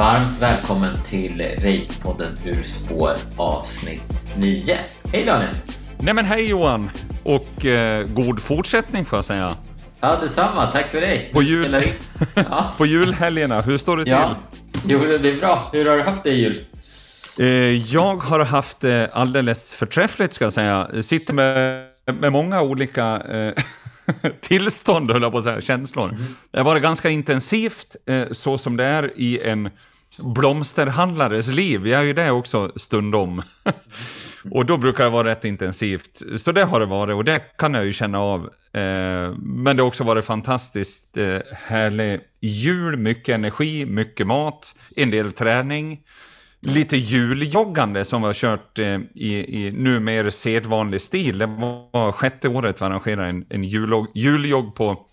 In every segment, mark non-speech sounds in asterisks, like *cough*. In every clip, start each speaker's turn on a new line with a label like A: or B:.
A: Varmt välkommen till Racepodden Ur spår avsnitt 9. Hej Daniel!
B: Nej men hej Johan! Och eh, god fortsättning får jag säga.
A: Ja, detsamma. Tack för dig.
B: På, jul... *laughs* Ja. på julhelgerna, hur står det till? Ja.
A: Jo, det är bra. Hur har du haft det i jul?
B: Eh, jag har haft det alldeles förträffligt ska jag säga. Jag sitter med, med många olika eh, *laughs* tillstånd, höll jag på att säga, känslor. Mm. Det har varit ganska intensivt, eh, så som det är i en blomsterhandlares liv. Jag är ju det också stundom. *laughs* och då brukar det vara rätt intensivt. Så det har det varit och det kan jag ju känna av. Eh, men det har också varit fantastiskt eh, härlig jul, mycket energi, mycket mat, en del träning lite juljoggande som vi har kört eh, i, i numera sedvanlig stil. Det var sjätte året vi arrangerade en, en jullog, juljogg på,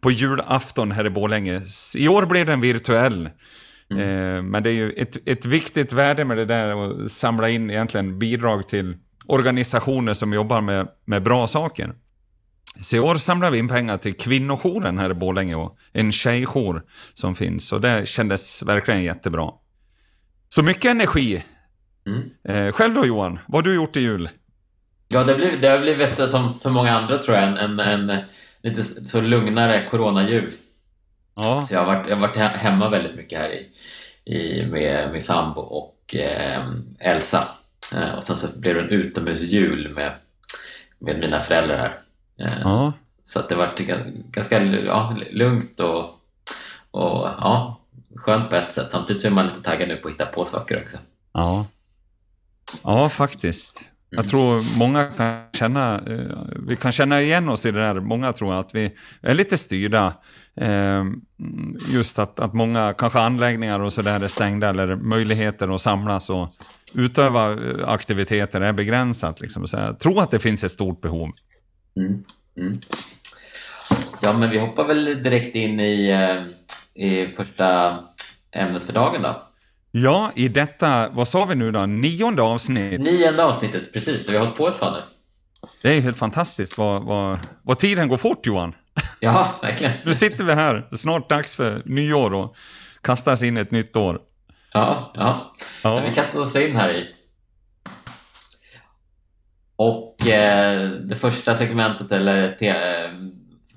B: på julafton här i Borlänge. I år blev den virtuell. Mm. Eh, men det är ju ett, ett viktigt värde med det där att samla in egentligen bidrag till organisationer som jobbar med, med bra saker. Så i år samlar vi in pengar till kvinnojouren här i Borlänge och en tjejjour som finns. Och det kändes verkligen jättebra. Så mycket energi. Mm. Eh, själv då Johan, vad har du gjort i jul?
A: Ja, det, blir, det har blivit som för många andra tror jag, en, en, en lite så lugnare coronajul. Ja. Så jag har varit, jag har varit hemma väldigt mycket här i, i, med min sambo och eh, Elsa. Eh, och sen så blev det en utomhusjul med, med mina föräldrar här. Eh, ja. Så att det var ganska ja, lugnt och, och ja, skönt på ett sätt. Samtidigt så är man lite taggad nu på att hitta på saker också.
B: Ja, ja faktiskt. Jag mm. tror många kan känna, eh, vi kan känna igen oss i det där, många tror att vi är lite styrda. Eh, just att, att många, kanske anläggningar och sådär är stängda eller möjligheter att samlas och utöva eh, aktiviteter är begränsat. Liksom. Så jag tror att det finns ett stort behov. Mm. Mm.
A: Ja, men vi hoppar väl direkt in i i första ämnet för dagen då?
B: Ja, i detta, vad sa vi nu då, nionde avsnitt?
A: Nionde avsnittet, precis, det vi har hållit på ett tag nu.
B: Det är helt fantastiskt vad, vad, vad tiden går fort Johan. *laughs*
A: Ja, verkligen.
B: nu sitter vi här, snart dags för nyår och kastas in ett nytt år.
A: Ja, ja. ja. vi kastar oss in här i. Och eh, det första segmentet, eller te-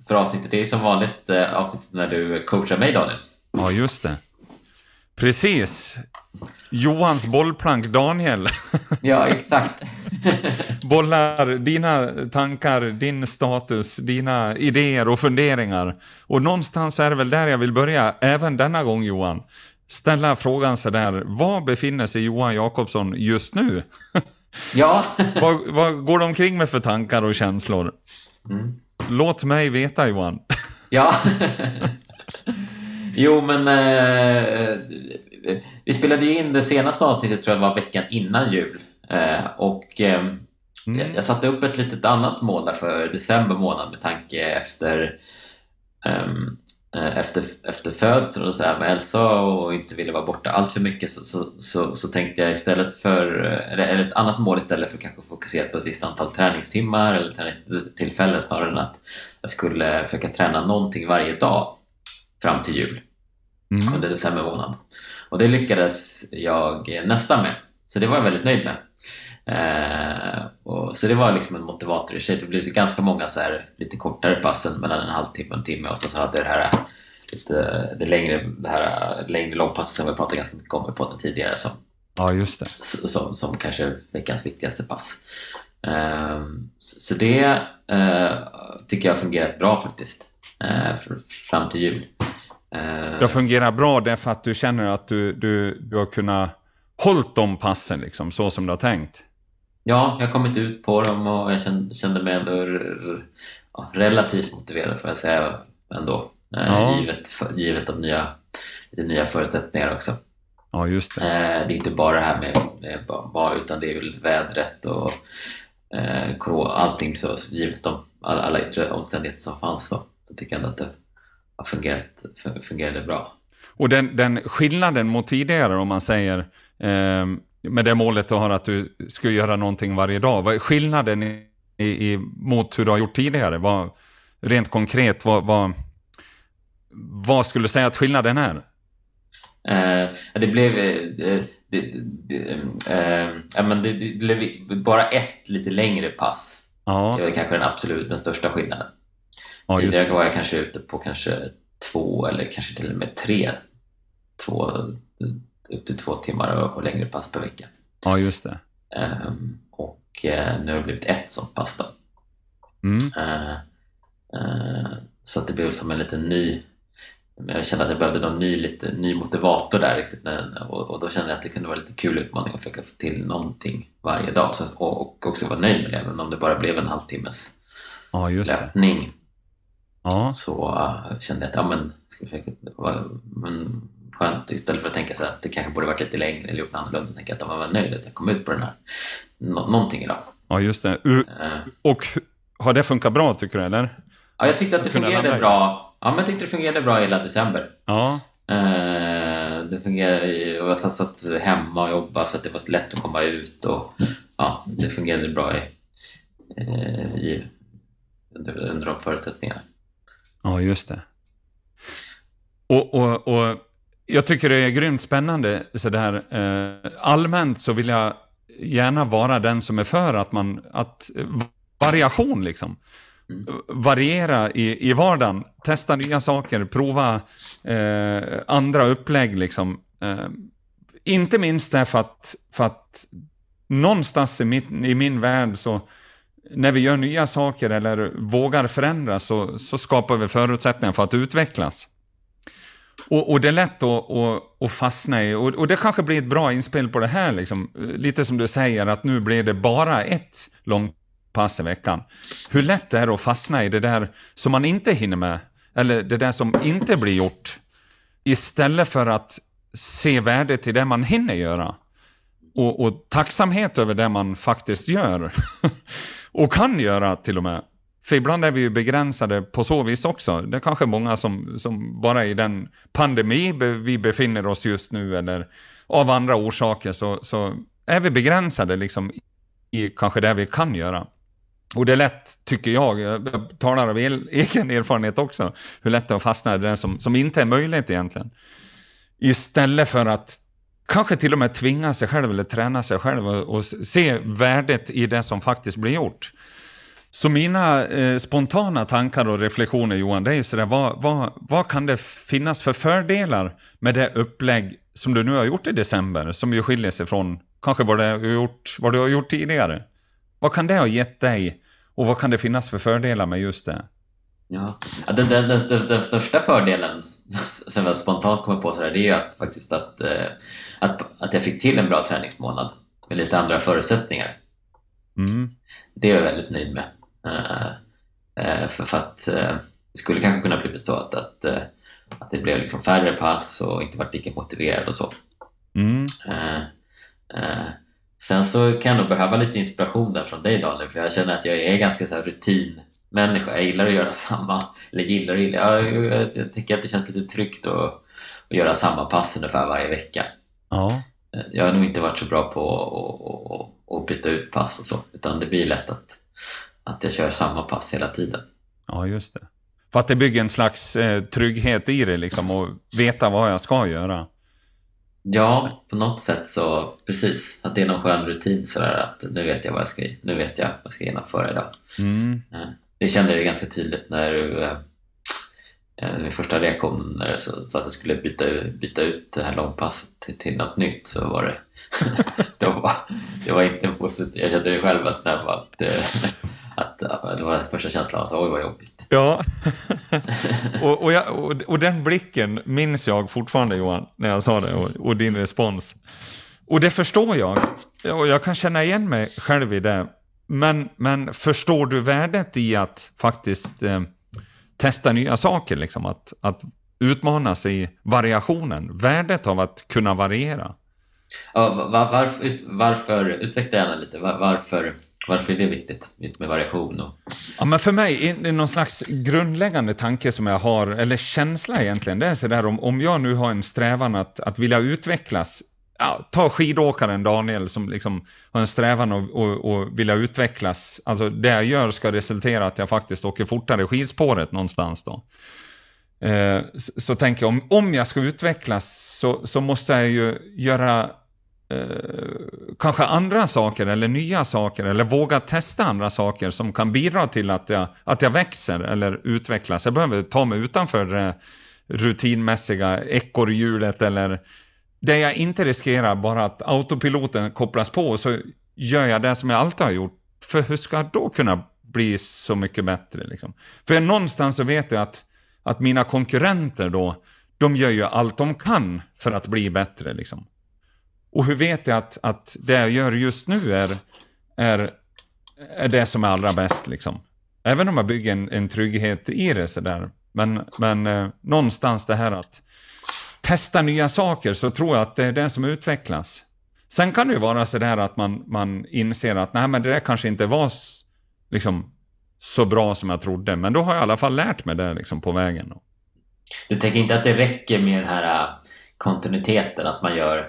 A: för avsnittet. Det är som vanligt eh, avsnittet när du coachar mig, Daniel.
B: Ja, just det. Precis. Johans bollplank Daniel. *laughs*
A: Ja, exakt. *laughs*
B: Bollar dina tankar, din status, dina idéer och funderingar. Och någonstans är det väl där jag vill börja, även denna gång Johan. Ställa frågan så där, var befinner sig Johan Jakobsson just nu? *laughs*
A: Ja.
B: vad, vad går de omkring med för tankar och känslor? Mm. Låt mig veta Johan.
A: Ja. jo, men eh, vi spelade ju in det senaste avsnittet tror jag var veckan innan jul. Eh, och eh, mm. jag satte upp ett litet annat mål där för december månad med tanke efter um, Eh, efter, efter födseln och sådär med Elsa och inte ville vara borta allt för mycket så, så, så, så, tänkte jag istället för, eller ett annat mål istället för kanske fokusera på ett visst antal träningstimmar eller träningstillfällen snarare än att jag skulle försöka träna någonting varje dag fram till jul mm. under december månad. Och det lyckades jag nästan med, så det var jag väldigt nöjd med. Eh, och, så det var liksom en motivator i sig. Det blev ganska många så här, lite kortare passen mellan en halvtimme och en timme och så, så hade det här lite, det längre, det här längre långpasset som vi pratade ganska mycket om i podden tidigare som,
B: ja, just det.
A: Som, som kanske veckans viktigaste pass. Eh, så det eh, tycker jag har fungerat bra faktiskt eh, fram till jul.
B: Eh, det fungerar bra därför att du känner att du, du, du har kunnat hållit de passen liksom, så som du har tänkt?
A: Ja, jag har kommit ut på dem och jag kände, kände mig ändå ja, relativt motiverad får jag säga ändå. Eh, ja. Givet, givet de nya, lite nya förutsättningar också.
B: Ja, just det.
A: Eh, det är inte bara det här med, med bara, utan det är väl vädret och eh, allting så givet de, alla, alla yttre omständigheter som fanns så, så tycker jag ändå att det har fungerat, fungerade bra.
B: Och den, den skillnaden mot tidigare om man säger eh, med det målet du har att du ska göra någonting varje dag. Vad är skillnaden i, i, mot hur du har gjort tidigare? Vad, rent konkret, vad, vad, vad skulle du säga att skillnaden är?
A: Eh, det blev... Eh, det, det, eh, ja, men det, det blev bara ett lite längre pass. Ja. Det var kanske den absolut den största skillnaden. Ja, Tidigare var jag kanske ute på kanske två eller kanske till och med tre, två, upp till två timmar och längre pass per vecka.
B: Ja, just det.
A: Um, och uh, nu har det blivit ett sånt pass då. Mm. Uh, uh, så att det blev som en liten ny jag kände att jag behövde någon ny, lite, ny motivator där riktigt och, och, då kände jag att det kunde vara lite kul utmaning att försöka få till någonting varje dag så, och, och också vara nöjd med det, även om det bara blev en halvtimmes
B: ja,
A: löpning. Ja. Så uh, kände jag att ja, men, ska försöka, var, men, skönt istället för att tänka så att det kanske borde varit lite längre eller gjort annorlunda. Tänka att jag var nöjd att jag kom ut på den här nå någonting idag.
B: Ja, just det. U uh, och har det funkat bra tycker du, eller?
A: Ja, jag tyckte att det fungerade bra. Ja, men jag tyckte det fungerade bra hela december.
B: Ja.
A: Uh, det fungerade och jag satt hemma och jobbade så att det var lätt att komma ut och ja, det fungerade bra i, i under, under de förutsättningarna.
B: Ja, just det. Och, och, och jag tycker det är grymt spännande sådär. Eh, allmänt så vill jag gärna vara den som är för att man, att variation liksom. Mm. Variera i, i vardagen, testa nya saker, prova eh, andra upplägg liksom. Eh, inte minst därför att, för att någonstans i, mitt, i min värld så när vi gör nya saker eller vågar förändra så, så skapar vi förutsättningar för att utvecklas. Och, och det är lätt att, att, att fastna i, och, och, det kanske blir ett bra inspel på det här, liksom. lite som du säger att nu blir det bara ett långt pass i veckan. Hur lätt det är att fastna i det där som man inte hinner med, eller det där som inte blir gjort, istället för att se värdet i det man hinner göra. Och, och tacksamhet över det man faktiskt gör. *laughs* Och kan göra till och med. För ibland är vi ju begränsade på så vis också. Det är kanske många som, som bara i den pandemi vi befinner oss just nu eller av andra orsaker så, så är vi begränsade liksom i kanske det vi kan göra. Och det är lätt, tycker jag, jag talar av egen erfarenhet också, hur lätt det är att fastna i det som, som inte är möjligt egentligen. Istället för att kanske till och med tvinga sig själv eller träna sig själv och, och se värdet i det som faktiskt blir gjort. Så mina eh, spontana tankar och reflektioner Johan, det är sådär, vad, vad, vad kan det finnas för fördelar med det upplägg som du nu har gjort i december, som ju skiljer sig från kanske vad, du har gjort, vad du har gjort tidigare? Vad kan det ha gett dig och vad kan det finnas för fördelar med just det?
A: Ja, den, den, den, den största fördelen *laughs* som jag spontant kommer på sådär, det är ju att, faktiskt att eh, att, att jag fick till en bra träningsmånad med lite andra förutsättningar.
B: Mm.
A: Det är jag väldigt nöjd med. Uh, uh, för, för, att uh, det skulle kanske kunna blivit så att, att, att det blev liksom färre pass och inte varit lika motiverad och så.
B: Mm.
A: sen så kan jag nog behöva lite inspiration där från dig Daniel, för jag känner att jag är ganska så här rutinmänniska. Jag gillar att göra *laughs* samma, eller gillar och gillar. Jag, jag, jag tycker att det känns lite tryggt att, att göra samma pass ungefär varje vecka.
B: Ja.
A: Jag har nog inte varit så bra på att, byta ut pass och så, utan det blir lätt att, att jag kör samma pass hela tiden.
B: Ja, just det. För att det bygger en slags eh, trygghet i det liksom och veta vad jag ska göra.
A: Ja, på något sätt så precis. Att det är någon skön rutin sådär att nu vet jag vad jag ska, nu vet jag vad jag ska genomföra idag.
B: Mm.
A: Det kände jag ganska tydligt när du eh, Eh, Eh, min första reaktion när jag sa att jag skulle byta, byta ut det här långpasset till, till något nytt så var det... *laughs* det, var, det var inte en positiv... Jag kände det själv att, det var, att, eh, att det var första känslan att oj vad jobbigt.
B: Ja, *laughs* och, och, jag, och, och, den blicken minns jag fortfarande Johan, när jag sa det och, och din respons. Och det förstår jag. Och jag kan känna igen mig själv i det. Men, men förstår du värdet i att faktiskt eh, testa nya saker, liksom, att, att utmana sig i variationen, värdet av att kunna variera.
A: Ja, var, varför, varför, utveckla gärna lite, var, varför, varför är det viktigt just med variation? Och...
B: Ja, men för mig är det någon slags grundläggande tanke som jag har, eller känsla egentligen, det är sådär om, om jag nu har en strävan att, att vilja utvecklas ja, ta skidåkaren Daniel som liksom har en strävan att och, och vilja utvecklas. Alltså det jag gör ska resultera att jag faktiskt åker fortare skidspåret någonstans då. eh, så, så, tänker jag om, om jag ska utvecklas så, så måste jag ju göra eh, kanske andra saker eller nya saker eller våga testa andra saker som kan bidra till att jag, att jag växer eller utvecklas. Jag behöver ta mig utanför det rutinmässiga ekorrhjulet eller där jag inte riskerar bara att autopiloten kopplas på så gör jag det som jag alltid har gjort. För hur ska jag då kunna bli så mycket bättre? Liksom? För någonstans så vet jag att, att mina konkurrenter då, de gör ju allt de kan för att bli bättre. Liksom. Och hur vet jag att, att det jag gör just nu är, är, är det som är allra bäst? Liksom? Även om jag bygger en, en trygghet i det sådär. Men, men eh, någonstans det här att testa nya saker så tror jag att det är det som utvecklas. Sen kan det ju vara sådär att man, man inser att nej men det där kanske inte var liksom, så bra som jag trodde. Men då har jag i alla fall lärt mig det liksom, på vägen.
A: Du tänker inte att det räcker med den här äh, kontinuiteten, att man gör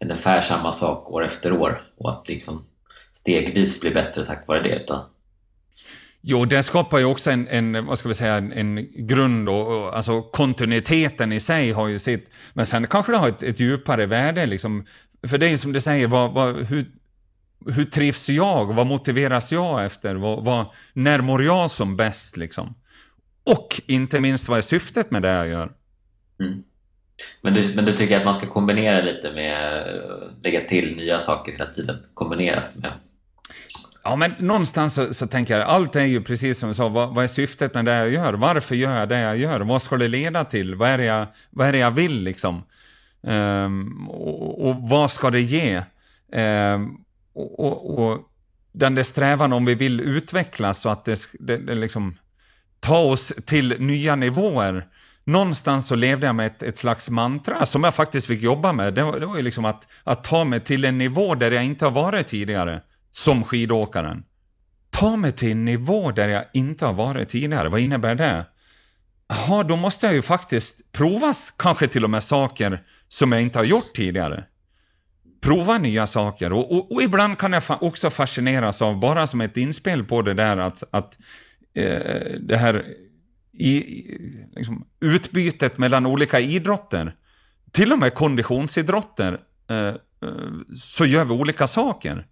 A: ungefär samma sak år efter år och att liksom stegvis blir bättre tack vare det? Utan
B: Jo, det skapar ju också en, en vad ska vi säga, en, en grund och, och, alltså kontinuiteten i sig har ju sitt, men sen kanske det har ett, ett djupare värde liksom. För det är ju som du säger, vad, vad, hur, hur trivs jag? Vad motiveras jag efter? Vad, vad, när mår jag som bäst liksom? Och inte minst, vad är syftet med det jag gör?
A: Mm. Men, du, men du tycker att man ska kombinera lite med, lägga till nya saker hela tiden, kombinerat med
B: Ja, men någonstans så, så, tänker jag, allt är ju precis som jag sa, vad, vad, är syftet med det jag gör? Varför gör jag det jag gör? Vad ska det leda till? Vad är det jag, vad är det jag vill liksom? Um, och, och, vad ska det ge? Um, och, och, och, den där strävan om vi vill utvecklas så att det, det, det liksom ta oss till nya nivåer. Någonstans så levde jag med ett, ett slags mantra som jag faktiskt fick jobba med. Det var, det var ju liksom att, att ta mig till en nivå där jag inte har varit tidigare som skidåkaren. Ta mig till en nivå där jag inte har varit tidigare. Vad innebär det? Ja, då måste jag ju faktiskt prova kanske till och med saker som jag inte har gjort tidigare. Prova nya saker och, och, och ibland kan jag också fascineras av, bara som ett inspel på det där, att, att eh, det här i, liksom, utbytet mellan olika idrotter, till och med konditionsidrotter, eh, eh, så gör vi olika saker.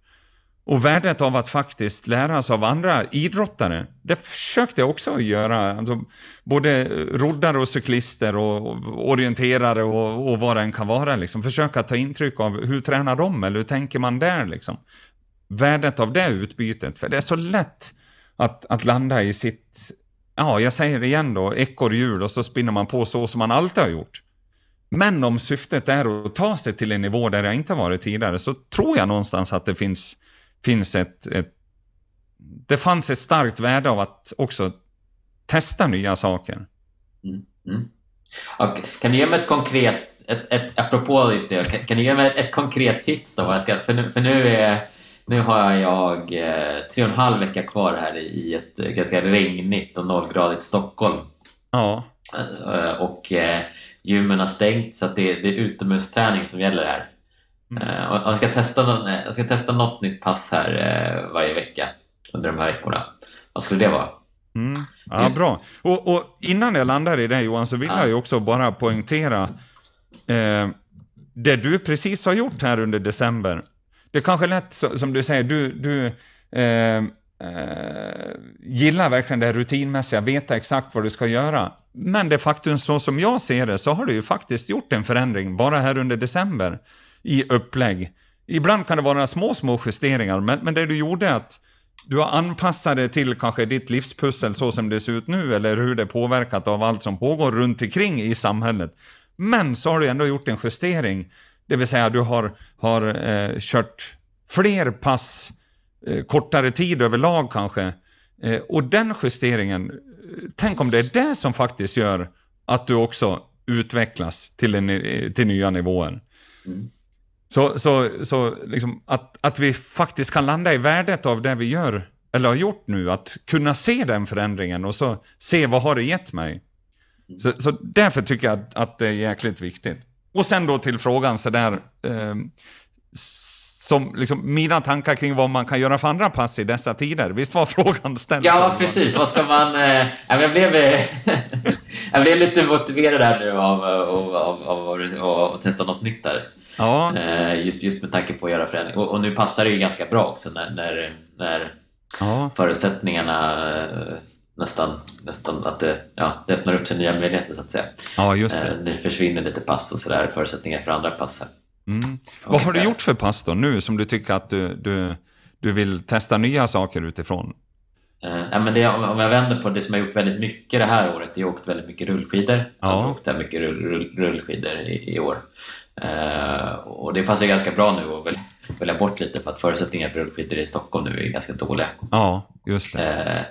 B: Och värdet av att faktiskt lära sig av andra idrottare, det försökte jag också göra. Alltså, både roddare och cyklister och orienterare och, och vad det än kan vara. Liksom. Försöka ta intryck av hur tränar de eller hur tänker man där? Liksom. Värdet av det utbytet, för det är så lätt att, att landa i sitt, ja jag säger det igen då, ekorrhjul och så spinner man på så som man alltid har gjort. Men om syftet är att ta sig till en nivå där jag inte har varit tidigare så tror jag någonstans att det finns finns ett, ett det fanns ett starkt värde av att också testa nya saker.
A: Mm. Mm. Och kan du ge mig ett konkret, ett, ett, apropå just det, kan, kan du ge mig ett, ett konkret tips då? Ska, för nu, för nu, är, nu har jag eh, tre och en halv vecka kvar här i ett ganska regnigt och nollgradigt Stockholm.
B: Ja.
A: Eh, och eh, gymmen har stängt så det, det är utomhusträning som gäller här. Mm. Eh, jag, ska testa, jag ska testa något nytt pass här eh, varje vecka under de här veckorna. Vad skulle det vara?
B: Mm. Ja, Just... bra. Och, och, innan jag landar i det Johan, så vill ja. jag ju också bara poängtera eh, det du precis har gjort här under december. Det är kanske lätt, som du säger, du, du eh, eh, gillar verkligen det rutinmässiga, veta exakt vad du ska göra. Men det faktum, så som jag ser det, så har du ju faktiskt gjort en förändring bara här under december i upplägg. Ibland kan det vara små, små justeringar, men, men det du gjorde är att du har anpassat det till kanske ditt livspussel så som det ser ut nu, eller hur det är påverkat av allt som pågår runt omkring i samhället. Men så har du ändå gjort en justering, det vill säga du har, har eh, kört fler pass, eh, kortare tid överlag kanske. Eh, och den justeringen, eh, tänk om det är det som faktiskt gör att du också utvecklas till, en, eh, till nya nivåer. Mm. Så, så, så liksom att, att vi faktiskt kan landa i värdet av det vi gör, eller har gjort nu, att kunna se den förändringen och så se vad har det gett mig. Så, så därför tycker jag att, att, det är jäkligt viktigt. Och sen då till frågan sådär, eh, som liksom mina tankar kring vad man kan göra för andra pass i dessa tider. Visst var frågan ställd?
A: Ja, precis. Vad ska man... Eh, jag blev... *laughs* jag blir lite motiverad här nu av, av, av, av, av att testa något nytt där.
B: Ja.
A: Eh, just, just med tanke på att göra förändring. Och, och nu passar det ju ganska bra också när, när, när
B: Ja.
A: förutsättningarna eh, nästan, nästan att det, ja, det öppnar upp sig nya möjligheter så att säga.
B: ja, just det.
A: Eh, Det försvinner lite pass och sådär, förutsättningar för andra pass.
B: Mm. Vad har du gjort för pass då nu som du tycker att du, du, du vill testa nya saker utifrån?
A: Ja, men det, om jag vänder på det som jag gjort väldigt mycket det här året, jag har åkt väldigt mycket rullskidor. Jag
B: Ja.
A: har åkt mycket rull, rull, rullskidor i, i år. Eh, och det passar ganska bra nu att väl- välja bort lite för att förutsättningarna för rullskidor i Stockholm nu är ganska dåliga.
B: Ja, just det.
A: Eh,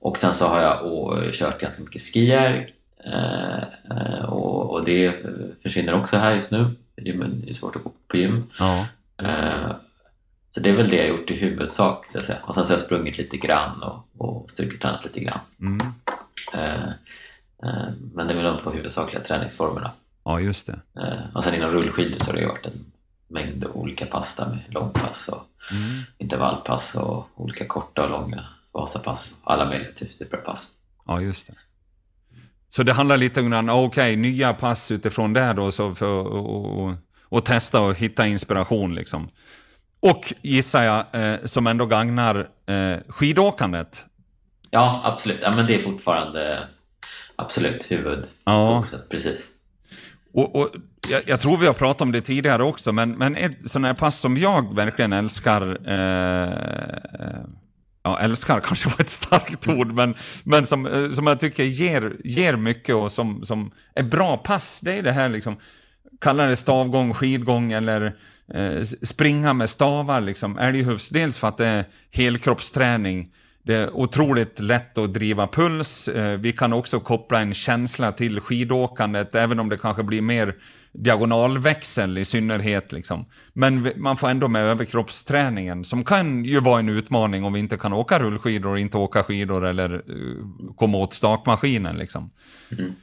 A: och sen så har jag kört ganska mycket skijärg. Eh, och, det försvinner också här just nu. Gymmen är svårt att gå på gym.
B: Ja,
A: Eh, så det är väl det jag gjort i huvudsak. ska jag säga. Och sen så har jag sprungit lite grann och, och styrketränat lite grann.
B: mm.
A: Men det är väl de två huvudsakliga träningsformerna.
B: Ja just det.
A: Eh, och sen inom rullskidor så har det ju varit en mängd olika pass där med långpass och
B: Mm.
A: intervallpass och olika korta och långa Vasapass. Alla möjliga typer av pass.
B: Ja, just det. Så det handlar lite om, okej, nya pass utifrån det då, så för att och, och, testa och hitta inspiration liksom. Och gissar jag, eh, som ändå gagnar eh, skidåkandet.
A: Ja, absolut. Ja, men det är fortfarande absolut huvudfokuset. Precis.
B: Och, och jag, jag tror vi har pratat om det tidigare också, men, men ett sånt här pass som jag verkligen älskar, eh, ja älskar kanske var ett starkt *laughs* ord, men, men som, eh, som jag tycker ger, ger mycket och som, som är bra pass, det är det här liksom, kalla det stavgång, skidgång eller eh, springa med stavar, liksom, älghufs. Dels för att det är helkroppsträning, det är otroligt lätt att driva puls. Eh, vi kan också koppla en känsla till skidåkandet, även om det kanske blir mer diagonalväxel i synnerhet. Liksom. Men man får ändå med överkroppsträningen, som kan ju vara en utmaning om vi inte kan åka rullskidor och inte åka skidor eller eh, komma åt stakmaskinen. Liksom. Mm.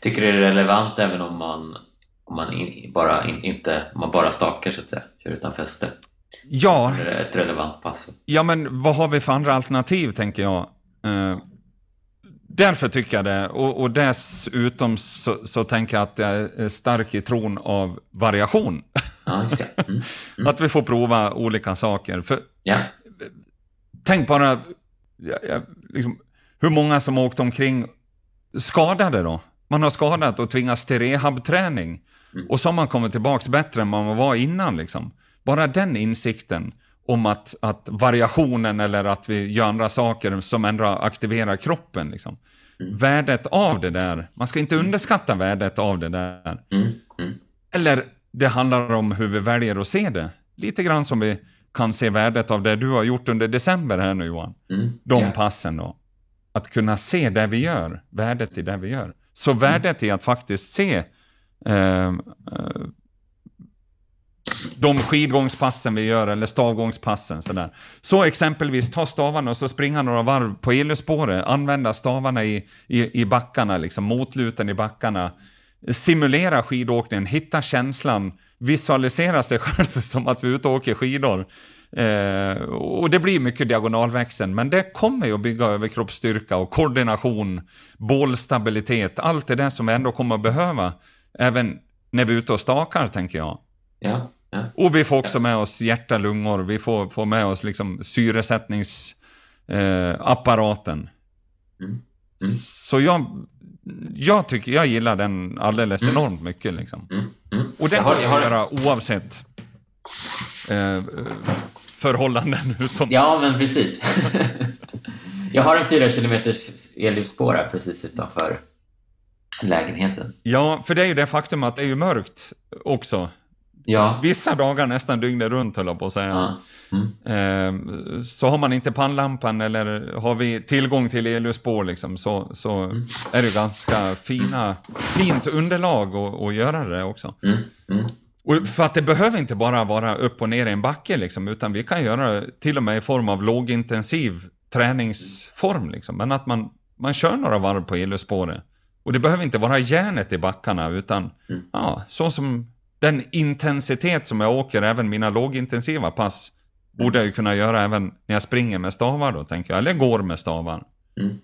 A: Tycker du det är relevant även om man, om man in, bara, in, inte, om man bara stakar så att säga, kör utan fäste?
B: Ja,
A: ett relevant pass?
B: Ja, men vad har vi för andra alternativ, tänker jag. Eh, därför tycker jag det. Och, och dessutom så, så tänker jag att jag är stark i tron av variation.
A: Ja, just det. Mm. *laughs*
B: Att vi får prova olika saker. För
A: Ja.
B: tänk bara, ja, ja, liksom, hur många som åkt omkring skadade då? Man har skadat och tvingats till rehabträning. Och så har man kommit tillbaka bättre än man var innan. Liksom. Bara den insikten om att, att variationen eller att vi gör andra saker som ändå aktiverar kroppen. Liksom. Värdet av det där. Man ska inte underskatta värdet av det där.
A: Mm. Mm.
B: Eller det handlar om hur vi väljer att se det. Lite grann som vi kan se värdet av det du har gjort under december här nu Johan.
A: Mm.
B: De
A: ja.
B: passen då. Att kunna se det vi gör, värdet i det vi gör. Så värdet i att faktiskt se eh, eh, de skidgångspassen vi gör eller stavgångspassen. Sådär. Så exempelvis ta stavarna och så springa några varv på elspåret. Använda stavarna i, i, i backarna, liksom, motluten i backarna. Simulera skidåkningen, hitta känslan, visualisera sig *laughs* själv som att vi är ute och åker skidor. Eh, och det blir mycket diagonalväxeln, men det kommer ju att bygga överkroppsstyrka och koordination, bålstabilitet, allt det där som vi ändå kommer att behöva även när vi är ute och stakar, tänker jag.
A: Ja. Ja.
B: Och vi får också med oss hjärta, lungor, vi får, får med oss liksom syresättningsapparaten. Eh.
A: Mm. Mm.
B: Så jag, jag tycker, jag gillar den alldeles
A: Mm.
B: enormt mycket. Liksom.
A: Mm. Mm.
B: Och det
A: har jag har-
B: göra oavsett eh, förhållanden *laughs* utom...
A: Ja, men precis. *laughs* jag har en fyra kilometers elljusspår här precis utanför lägenheten.
B: Ja, för det är ju det faktum att det är ju mörkt också.
A: Ja.
B: Vissa dagar nästan dygnet runt, höll jag på att säga.
A: ja. Mm.
B: Eh, så har man inte pannlampan eller har vi tillgång till elljusspår liksom, så, så
A: Mm.
B: är det ganska fina, fint underlag att, att göra det också.
A: Mm. Mm.
B: Och för att det behöver inte bara vara upp och ner i en backe, liksom, utan vi kan göra det till och med i form av lågintensiv träningsform. Liksom. Men att man, man kör några varv på elljusspåret. Och det behöver inte vara järnet i backarna, utan
A: Mm.
B: ja, så som den intensitet som jag åker, även mina lågintensiva pass, borde jag ju kunna göra även när jag springer med stavar då, tänker jag. Eller går med stavar.
A: Mm.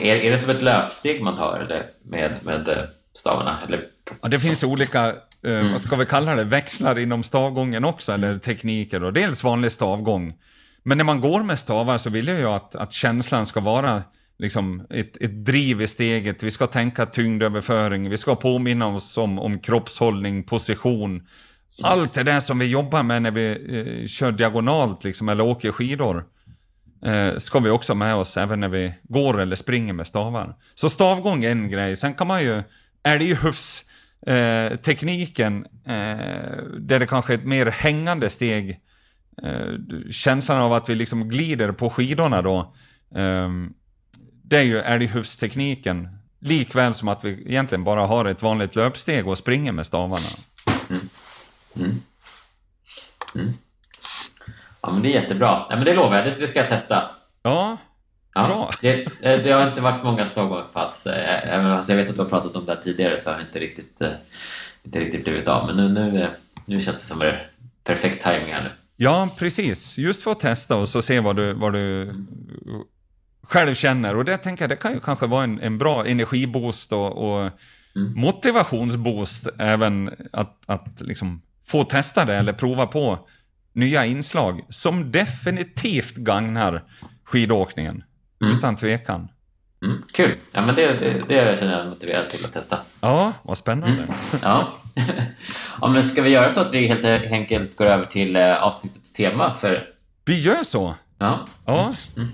A: Är, är det som ett löpsteg man tar eller, med, med eh, stavarna? Eller?
B: Ja, det finns olika, eh, mm. vad ska vi kalla det, växlar inom stavgången också, eller tekniker. Då. Dels vanlig stavgång. Men när man går med stavar så vill jag ju att, att känslan ska vara liksom ett, ett driv i steget. Vi ska tänka tyngdöverföring, vi ska påminna oss om, om kroppshållning, position. Allt det där som vi jobbar med när vi eh, kör diagonalt liksom, eller åker skidor eh, ska vi också med oss även när vi går eller springer med stavar. Så stavgång är en grej. Sen kan man ju älghufs eh, tekniken eh, där det kanske är ett mer hängande steg. Eh, känslan av att vi liksom glider på skidorna då. Ehm, det är ju älghufstekniken. Likväl som att vi egentligen bara har ett vanligt löpsteg och springer med stavarna. Mm. Mm.
A: Mm. Ja, men det är jättebra. Ja, men det lovar jag, det, det ska jag testa.
B: Ja, ja bra.
A: Det, eh, det, har inte varit många stavgångspass. Eh, jag vet att du har pratat om det här tidigare så har det inte riktigt, eh, inte riktigt blivit av. Men nu, nu, nu känns det som det perfekt timing här nu.
B: Ja, precis. Just för att testa och så se vad du, vad du själv känner. Och det tänker jag, det kan ju kanske vara en, en bra energiboost och, och mm. motivationsboost även att, att liksom få testa det eller prova på nya inslag som definitivt gagnar skidåkningen. Mm. Utan tvekan.
A: Mm, kul! Ja, men det, det, det känner jag mig motiverad till att testa.
B: Ja, vad spännande. Mm.
A: Ja. *laughs* ja, men ska vi göra så att vi helt enkelt går över till eh, avsnittets tema? För...
B: Vi gör så!
A: Ja.
B: ja. Mm.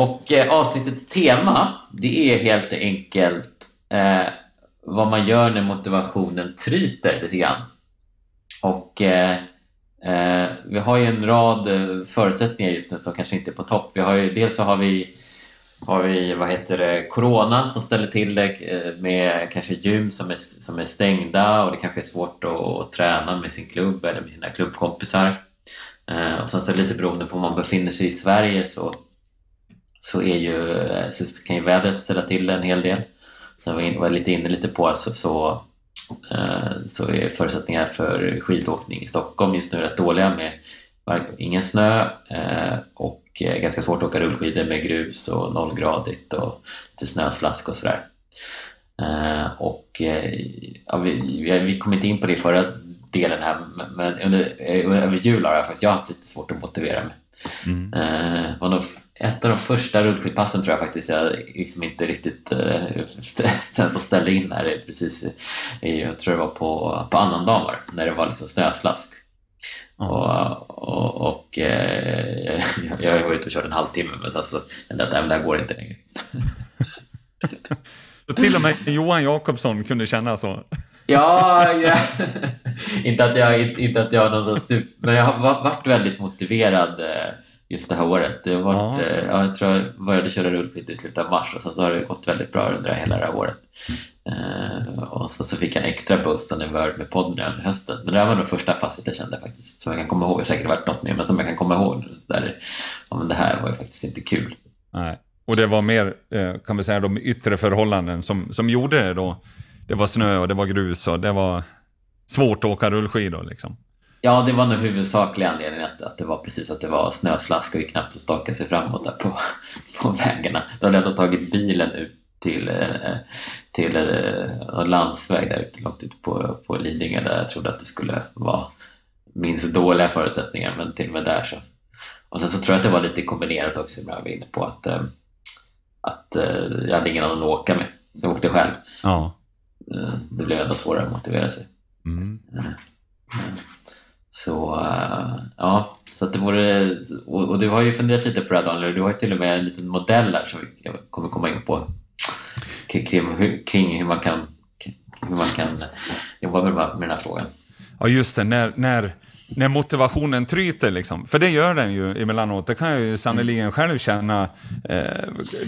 A: Och eh, avsnittets tema, det är helt enkelt eh, vad man gör när motivationen tryter lite grann. Och eh, eh, vi har ju en rad eh, förutsättningar just nu som kanske inte är på topp. Vi har ju, dels så har vi, har vi vad heter det, Corona som ställer till det eh, med kanske gym som är, som är stängda och det kanske är svårt att, att träna med sin klubb eller med sina klubbkompisar. Eh, och sen så är det lite beroende på om man befinner sig i Sverige så, så, är ju, så kan ju vädret ställa till det en hel del. Som vi var lite inne lite på så, så Eh, så är förutsättningar för skidåkning i Stockholm just nu rätt dåliga med ingen snö eh, och eh, ganska svårt att åka rullskidor med grus och nollgradigt och lite snöslask och sådär. Och ja, vi, vi kom inte in på det i förra delen här men under, över jul har jag faktiskt jag haft lite svårt att motivera mig. Mm. Det var nog ett av de första rullskidpassen tror jag faktiskt jag liksom inte riktigt *laughs* äh, ställde in här precis i, jag tror det var på, på annandagen när det var liksom snöslask. Mm. Och, och, och eh, *laughs* jag har varit och kört en halvtimme men sen så kände jag att det här går inte längre. *laughs*
B: så till och med Johan Jakobsson kunde känna så?
A: ja, ja. inte att jag, inte att jag någon super, men jag har varit väldigt motiverad eh, just det här året. Det har varit, ja. Eh, ja, jag tror jag började köra rullskidor i slutet av mars och sen så har det gått väldigt bra under hela det här året. Uh, och så, så fick jag en extra boost när vi var med podden under hösten. Men det här var nog första passet jag kände faktiskt, som jag kan komma ihåg. Säkert varit något mer, men som jag kan komma ihåg. Där, ja, men det här var ju faktiskt inte kul.
B: Nej. Och det var mer, eh, kan vi säga, de yttre förhållanden som, som gjorde det då. Det var snö och det var grus och det var svårt att åka rullskidor liksom.
A: Ja, det var nog huvudsakliga anledningen att, att det var precis att det var snöslask och knappt att staka sig framåt där på, *laughs* på vägarna. Då hade jag ändå tagit bilen ut till, eh, till en eh, landsväg där ute, långt ute på, på Lidingö där jag trodde att det skulle vara minst dåliga förutsättningar, men till och med där så. Och sen så tror jag att det var lite kombinerat också, som jag var inne på, att, eh, att jag hade ingen annan att åka med. Jag åkte själv.
B: Ja.
A: Det blev ändå svårare att motivera sig. Mm. Så eh, ja, så att det vore... Och, och, du har ju funderat lite på det här Daniel, du har ju till och med en liten modell här som vi kommer komma in på kring, kring hur man kan hur man kan jobba med, med den här frågan.
B: Ja, just det. När, när, när motivationen tryter, liksom. för det gör den ju emellanåt. Det kan jag ju sannerligen själv känna. Eh,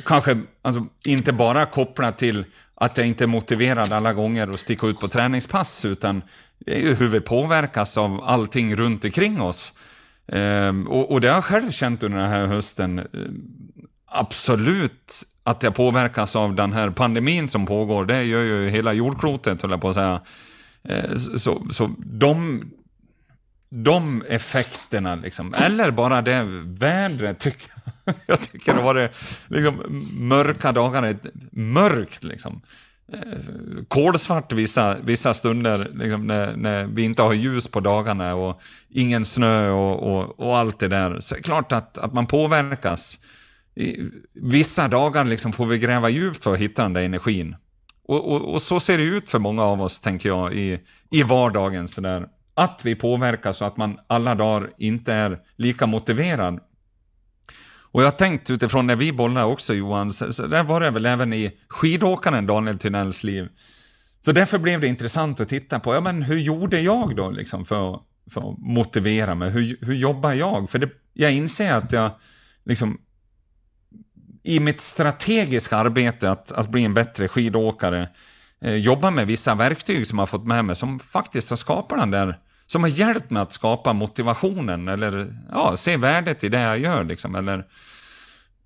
B: kanske alltså, inte bara kopplat till att jag inte är motiverad alla gånger att sticka ut på träningspass, utan det är ju hur vi påverkas av allting runt omkring oss. Ehm, och, och det har jag själv känt under den här hösten. Ehm, absolut att jag påverkas av den här pandemin som pågår. Det gör ju hela jordklotet, höll jag på att säga. Ehm, så, så de, de effekterna, liksom, eller bara det vädret, tycker jag *laughs* jag tycker det var det liksom, mörka dagar, mörkt liksom. Kolsvart vissa, vissa stunder liksom, när, när, vi inte har ljus på dagarna och ingen snö och, och, och allt det där. Så det är klart att, att man påverkas. I, vissa dagar liksom får vi gräva djupt för att hitta den där energin. Och, och, och, så ser det ut för många av oss, tänker jag, i, i vardagen. Så där. Att vi påverkas och att man alla dagar inte är lika motiverad. Och jag har tänkt utifrån när vi bollade också Johan, så, så där var det väl även i skidåkaren Daniel Tynells liv. Så därför blev det intressant att titta på, ja men hur gjorde jag då liksom för, för att motivera mig? Hur, hur jobbar jag? För det, jag inser att jag liksom i mitt strategiska arbete att, att bli en bättre skidåkare eh, jobbar med vissa verktyg som jag har fått med mig som faktiskt har skapat den där som har hjälpt mig att skapa motivationen eller ja, se värdet i det jag gör. Liksom, eller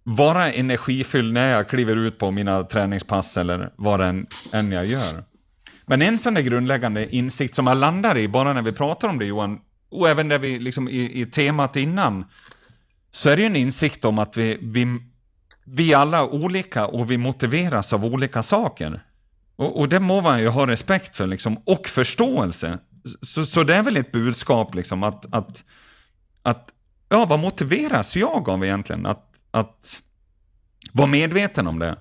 B: vara energifylld när jag kliver ut på mina träningspass eller vad än, än jag gör. Men en sån där grundläggande insikt som jag landar i, bara när vi pratar om det Johan, och även där vi liksom i, i temat innan, så är det ju en insikt om att vi, vi, vi är olika och vi motiveras av olika saker. Och, och det må man ju ha respekt för liksom, och förståelse. Så, så det är väl ett budskap liksom att, att, att ja, vad motiveras jag av egentligen? Att, att vara medveten om det.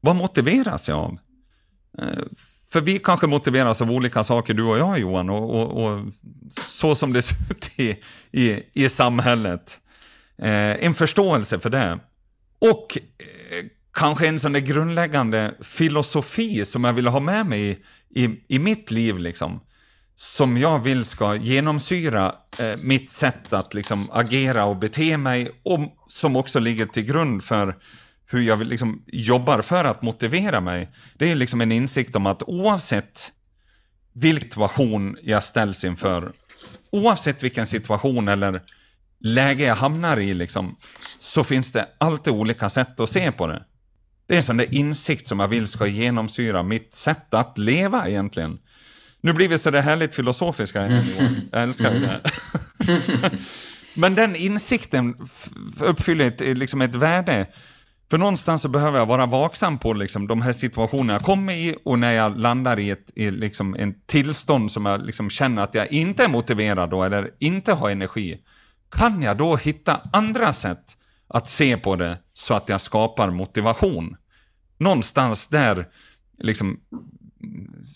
B: Vad motiveras jag av? Eh, för vi kanske motiveras av olika saker, du och jag Johan, och, och, och så som det ser ut i, i, i samhället. Eh, en förståelse för det. Och eh, kanske en sån där grundläggande filosofi som jag vill ha med mig i, i, i mitt liv. Liksom som jag vill ska genomsyra eh, mitt sätt att liksom agera och bete mig och som också ligger till grund för hur jag liksom jobbar för att motivera mig. Det är liksom en insikt om att oavsett vilken situation jag ställs inför, oavsett vilken situation eller läge jag hamnar i, liksom, så finns det alltid olika sätt att se på det. Det är en sån där insikt som jag vill ska genomsyra mitt sätt att leva egentligen. Nu blir vi så där härligt filosofiska här, Johan. Jag älskar mm. det här. *laughs* Men den insikten uppfyller ett, liksom ett värde. För någonstans så behöver jag vara vaksam på liksom, de här situationerna jag kommer i och när jag landar i ett i liksom, en tillstånd som jag liksom, känner att jag inte är motiverad då, eller inte har energi. Kan jag då hitta andra sätt att se på det så att jag skapar motivation? Någonstans där liksom,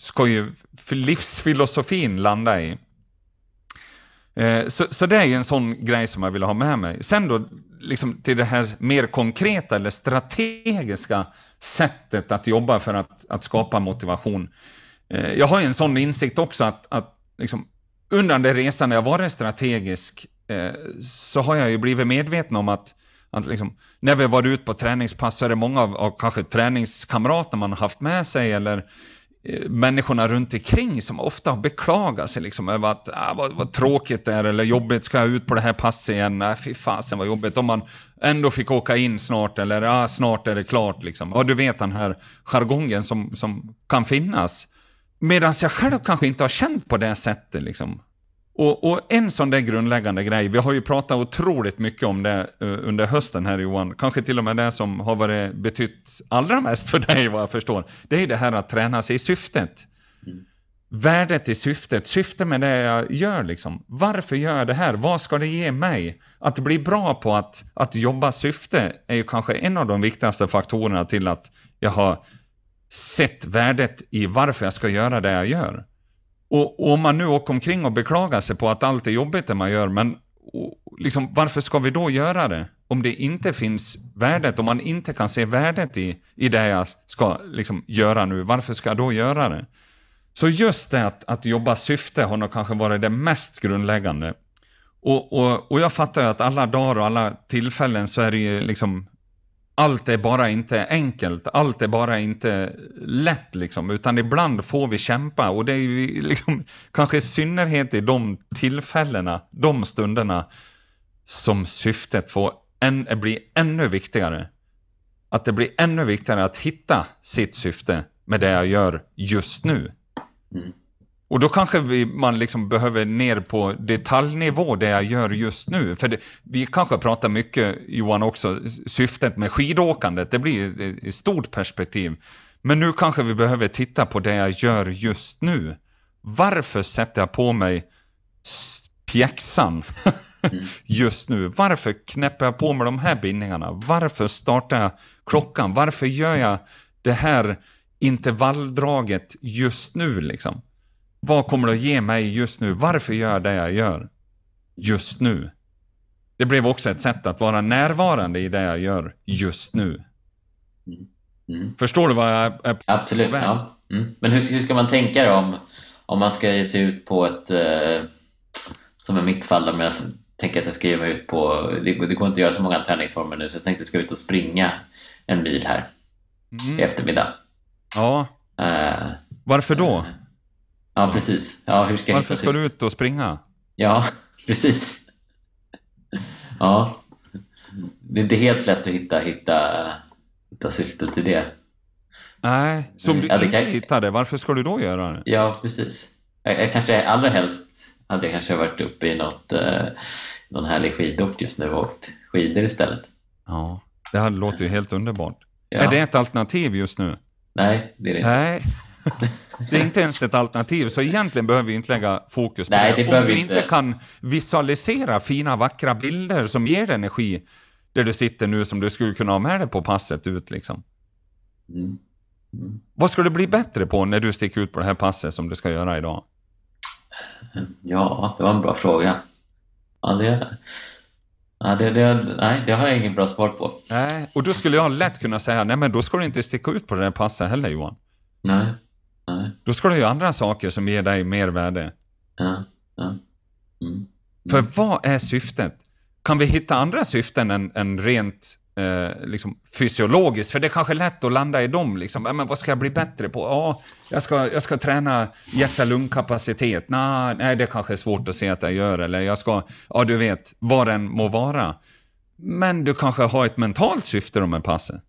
B: ska ju livsfilosofin landa i. Eh, så, så det är ju en sån grej som jag vill ha med mig. Sen då, liksom till det här mer konkreta eller strategiska sättet att jobba för att, att skapa motivation. Eh, jag har ju en sån insikt också att, att liksom, under den resan när jag varit strategisk eh, så har jag ju blivit medveten om att, att liksom, när vi varit ute på träningspass så är det många av, av kanske träningskamrater man har haft med sig eller människorna runt omkring som ofta har beklagat sig liksom över att ah, vad, vad tråkigt det är eller jobbigt, ska jag ut på det här passet igen? Ah, fy fasen vad jobbigt. Om man ändå fick åka in snart eller ah, snart är det klart liksom. Ja, du vet den här jargongen som, som kan finnas. Medan jag själv kanske inte har känt på det sättet liksom. Och, och, en sån där grundläggande grej, vi har ju pratat otroligt mycket om det uh, under hösten här Johan, kanske till och med det som har varit betytt allra mest för dig vad jag förstår, det är ju det här att träna sig i syftet. Mm. Värdet i syftet, syftet med det jag gör liksom. Varför gör jag det här? Vad ska det ge mig? Att bli bra på att, att jobba syfte är ju kanske en av de viktigaste faktorerna till att jag har sett värdet i varför jag ska göra det jag gör. Och, och, om man nu åker omkring och beklagar sig på att allt är jobbigt det man gör, men liksom, varför ska vi då göra det? Om det inte finns värdet, om man inte kan se värdet i, i det jag ska liksom, göra nu, varför ska jag då göra det? Så just det att, att jobba syfte har nog kanske varit det mest grundläggande. Och, och, och jag fattar ju att alla dagar och alla tillfällen så är det ju liksom allt är bara inte enkelt, allt är bara inte lätt liksom, utan ibland får vi kämpa och det är ju liksom, *laughs* kanske i synnerhet i de tillfällena, de stunderna, som syftet får en, blir ännu viktigare. Att det blir ännu viktigare att hitta sitt syfte med det jag gör just nu. Mm. Och då kanske vi, man liksom behöver ner på detaljnivå det jag gör just nu. För det, vi kanske pratar mycket, Johan, också syftet med skidåkandet. Det blir ett stort perspektiv. Men nu kanske vi behöver titta på det jag gör just nu. Varför sätter jag på mig pjäxan *laughs* just nu? Varför knäpper jag på mig de här bindningarna? Varför startar jag klockan? Varför gör jag det här intervalldraget just nu liksom? Vad kommer det att ge mig just nu? Varför gör jag det jag gör just nu? Det blev också ett sätt att vara närvarande i det jag gör just nu. Mm. Mm. Förstår du vad jag är
A: Absolut, ja. Mm. Men hur, hur, ska man tänka då om, om man ska ge sig ut på ett, eh, som i mitt fall, om jag tänker att jag ska ge mig ut på, det, det går inte att göra så många träningsformer nu, så jag tänkte att jag ska ut och springa en mil här mm. i eftermiddag.
B: Ja. Uh, Varför då?
A: Ja, precis. Ja, hur ska
B: Varför ska du ut och springa?
A: Ja, *laughs* precis. Ja. Det är inte helt lätt att hitta, hitta, hitta syftet i det.
B: Nej, så om du ja, inte kan... hittar det, varför ska du då göra det?
A: Ja, precis. Jag, jag kanske allra helst hade jag kanske varit uppe i något, eh, någon härlig skidort just nu och åkt skidor istället.
B: Ja, det här låter ju helt underbart. Ja. Är det ett alternativ just nu?
A: Nej, det är det inte.
B: Nej. Det är inte ens ett alternativ, så egentligen behöver vi inte lägga fokus på
A: Nej,
B: det.
A: det Om
B: vi
A: inte.
B: inte kan visualisera fina, vackra bilder som ger energi där du sitter nu som du skulle kunna ha med dig på passet ut liksom. Mm. Mm. Vad ska du bli bättre på när du sticker ut på det här passet som du ska göra idag?
A: Ja, det var en bra fråga. Ja, det, ja, det, det, nej, det har jag ingen bra svar på.
B: Nej, och då skulle jag lätt kunna säga, nej men då ska du inte sticka ut på det där passet heller Johan.
A: Nej, nej.
B: Då ska du göra andra saker som ger dig mer värde.
A: Ja, ja. Mm. Mm.
B: För vad är syftet? Kan vi hitta andra syften än, än rent eh, liksom fysiologiskt, för det är kanske lätt att landa i dem. Liksom. Men vad ska jag bli bättre på? Ja, jag ska, jag ska träna hjärt-lungkapacitet. Nah, nej, det kanske är svårt att se att jag gör. Eller jag ska, ja du vet, vad den må vara. Men du kanske har ett mentalt syfte med passet.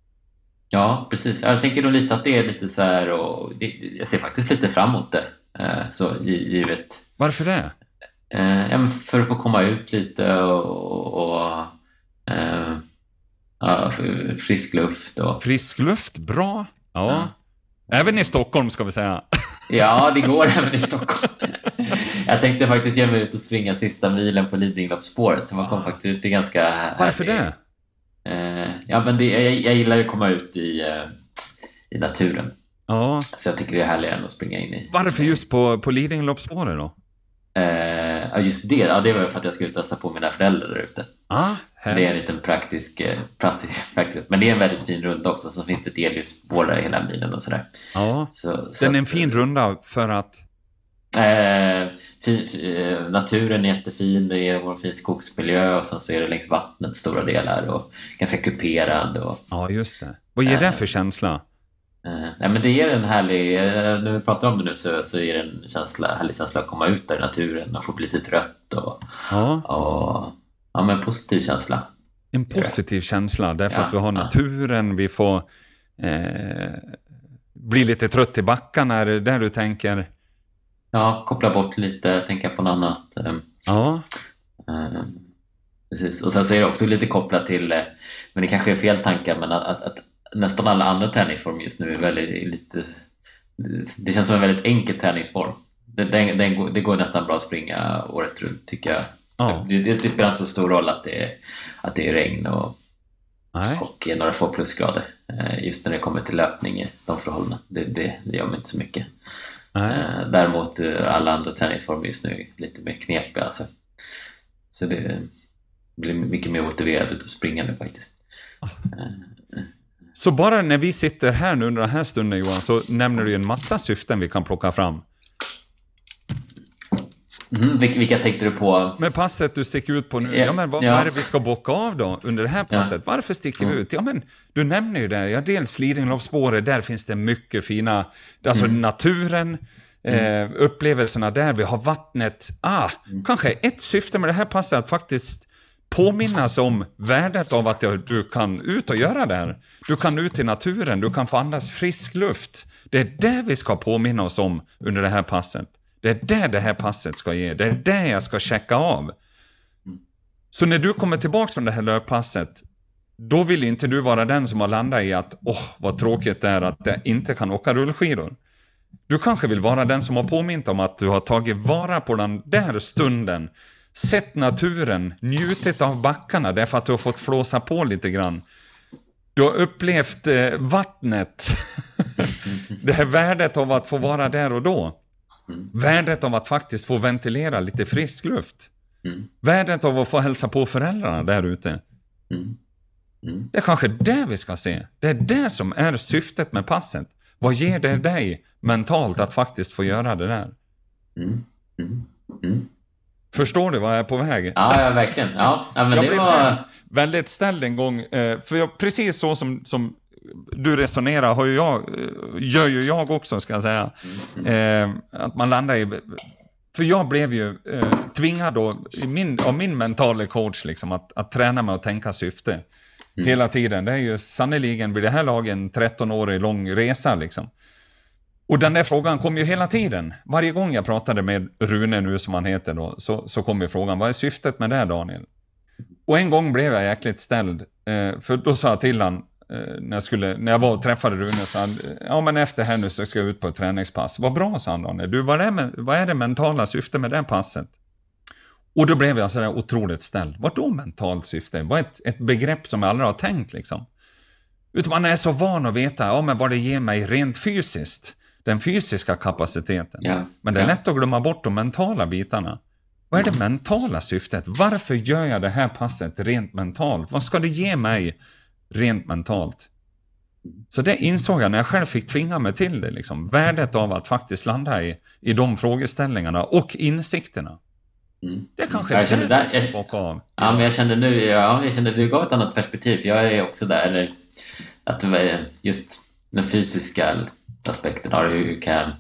A: Ja, precis. Jag tänker nog lite att det är lite så här och det, jag ser faktiskt lite fram emot det. Eh, så givet.
B: Varför det?
A: Eh, ja, för att få komma ut lite och, och, eh, Ja, frisk luft och...
B: Frisk luft, bra. Ja. ja. Även i Stockholm ska vi säga. *laughs*
A: Ja, det går även i Stockholm. Jag tänkte faktiskt ge mig ut och springa sista milen på Lidingöloppsspåret, så man kom faktiskt ut i ganska...
B: Varför det?
A: Eh, ja, men det, jag, jag gillar ju att komma ut i, eh, i naturen.
B: Ja.
A: Så jag tycker det är härligare än att springa in i...
B: Varför just på, på Lidingöloppsspåret då?
A: Eh, just det. Ja, det var för att jag skulle ut och hälsa på mina föräldrar där ute.
B: Ah,
A: så det är en liten praktisk, eh, praktisk, *laughs* praktisk... Men det är en väldigt fin runda också. Så finns det ett elljusspår där hela milen och sådär.
B: Ja, så, så den är en fin runda för att?
A: Eh, naturen är jättefin. Det är en fin skogsmiljö och sen så är det längs vattnet stora delar och ganska kuperad. Och,
B: ja, just det. Vad ger det för känsla?
A: Uh, nej, men det ger en härlig, när vi pratar om det nu så, så ger det en känsla, härlig känsla att komma ut där i naturen och få bli lite trött och,
B: ja.
A: och ja, men en positiv känsla.
B: En positiv känsla därför ja, att vi har naturen, vi får eh, bli lite trött i backarna, är det där du tänker?
A: Ja, koppla bort lite, tänka på något annat.
B: Ja.
A: Uh, precis. Och sen så är det också lite kopplat till, men det kanske är fel tankar, men att, att, att nästan alla andra träningsformer just nu är väldigt lite... Det känns som en väldigt enkel träningsform. Det, den, den, det går nästan bra att springa året runt tycker jag.
B: Ja.
A: Det, det, det, spelar inte så stor roll att det är, att det är regn och, och några få plusgrader. Eh, just när det kommer till löpning i de förhållandena. Det, det, det gör mig inte så mycket. Eh, däremot eh, alla andra träningsformer just nu är lite mer knepiga. Alltså. Så det blir mycket mer motiverad ut att springa nu faktiskt.
B: Så bara när vi sitter här nu under den här stunden Johan, så nämner du en massa syften vi kan plocka fram.
A: Mm, vilka tänkte du på?
B: Med passet du sticker ut på nu. Ja, men vad, ja. vad är det vi ska bocka av då under det här passet? Ja. Varför sticker vi ut? Ja, men du nämner ju det. Ja, dels Lidingöloppsspåret, där finns det mycket fina, alltså mm. naturen, mm. Eh, upplevelserna där, vi har vattnet. Ah, mm. kanske ett syfte med det här passet att faktiskt påminnas om värdet av att du kan ut och göra det här. Du kan ut i naturen, du kan få andas frisk luft. Det är det vi ska påminna oss om under det här passet. Det är det det här passet ska ge. Det är det jag ska checka av. Så när du kommer tillbaka från det här löppasset, då vill inte du vara den som har landat i att åh, vad tråkigt det är att jag inte kan åka rullskidor. Du kanske vill vara den som har påmint om att du har tagit vara på den där stunden, sett naturen, njutit av backarna därför att du har fått flåsa på lite grann. Du har upplevt eh, vattnet, *laughs* det här värdet av att få vara där och då. Värdet av att faktiskt få ventilera lite frisk luft. Mm. Värdet av att få hälsa på föräldrarna där ute. Mm. Mm. Det är kanske det vi ska se. Det är det som är syftet med passet. Vad ger det dig mentalt att faktiskt få göra det där? Mm. Mm. Mm. Förstår du vad jag är på väg?
A: Ja, ja verkligen. Ja, ja men
B: jag
A: det var...
B: väldigt ställd en gång, eh, för jag, precis så som, som du resonerar har ju jag, gör ju jag också, ska jag säga. Eh, att man landar i... För jag blev ju eh, tvingad då, min, av min mentala coach liksom, att, att träna mig och tänka syfte. Mm. Hela tiden. Det är ju sannerligen vid det här laget en 13-årig lång resa. Liksom. Och den där frågan kom ju hela tiden. Varje gång jag pratade med Rune nu, som han heter då, så, så kom ju frågan, vad är syftet med det Daniel? Och en gång blev jag jäkligt ställd, eh, för då sa jag till honom, när, jag skulle, när jag var och träffade Rune sa han, ja men efter här nu så ska jag ut på ett träningspass. Vad bra, sa han då. Du, vad är, vad är det mentala syftet med det passet? Och då blev jag sådär otroligt ställd. Vad då mentalt syfte? Vad är ett, ett begrepp som jag aldrig har tänkt liksom? Utan man är så van att veta, ja men vad det ger mig rent fysiskt. Den fysiska kapaciteten. Ja, men det är ja. lätt att glömma bort de mentala bitarna. Vad är det mentala syftet? Varför gör jag det här passet rent mentalt? Vad ska det ge mig rent mentalt. Så det insåg jag när jag själv fick tvinga mig till det. Liksom. Värdet av att faktiskt landa i, i de frågeställningarna och insikterna. Mm. Det kanske jag kände där, jag, av.
A: Ja, men jag kände nu, ja, jag kände du gav ett annat perspektiv. Jag är också där, att just den fysiska aspekten av hur kan jag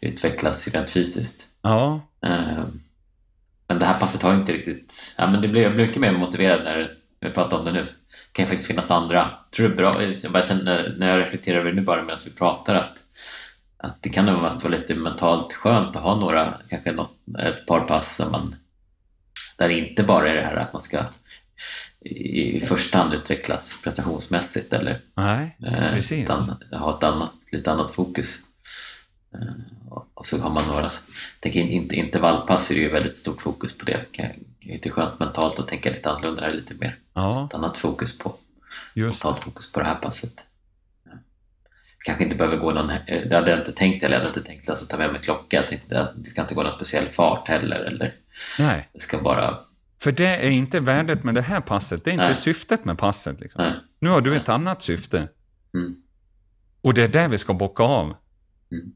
A: utvecklas rent fysiskt.
B: Ja.
A: Ehm, men det här passet har inte riktigt, ja men det blev, jag blev mycket mer motiverad när vi pratar om det nu kan ju faktiskt finnas andra. Tror det bra, jag känner, när jag reflekterar över det nu bara medan vi pratar att, att det kan nog mest vara lite mentalt skönt att ha några, kanske något, ett par pass där, man, där det inte bara är det här att man ska i första hand utvecklas prestationsmässigt eller
B: Nej, eh, precis.
A: Utan ha ett annat, lite annat fokus. Eh, och så har man några, inte, intervallpass är det ju väldigt stort fokus på det. Det är skönt mentalt att tänka lite annorlunda, här lite mer ja. ett annat fokus på. Just. Totalt fokus på det här passet. Kanske inte behöver gå någon, eh, det hade jag inte tänkt, eller jag hade inte tänkt alltså, ta med mig klocka. Jag tänkte att det ska inte gå någon speciell fart heller. Eller
B: Nej.
A: Det ska bara...
B: För det är inte värdet med det här passet, det är inte Nej. syftet med passet. Liksom. Nu har du ett annat syfte. Mm. Och det är det vi ska bocka av. Mm.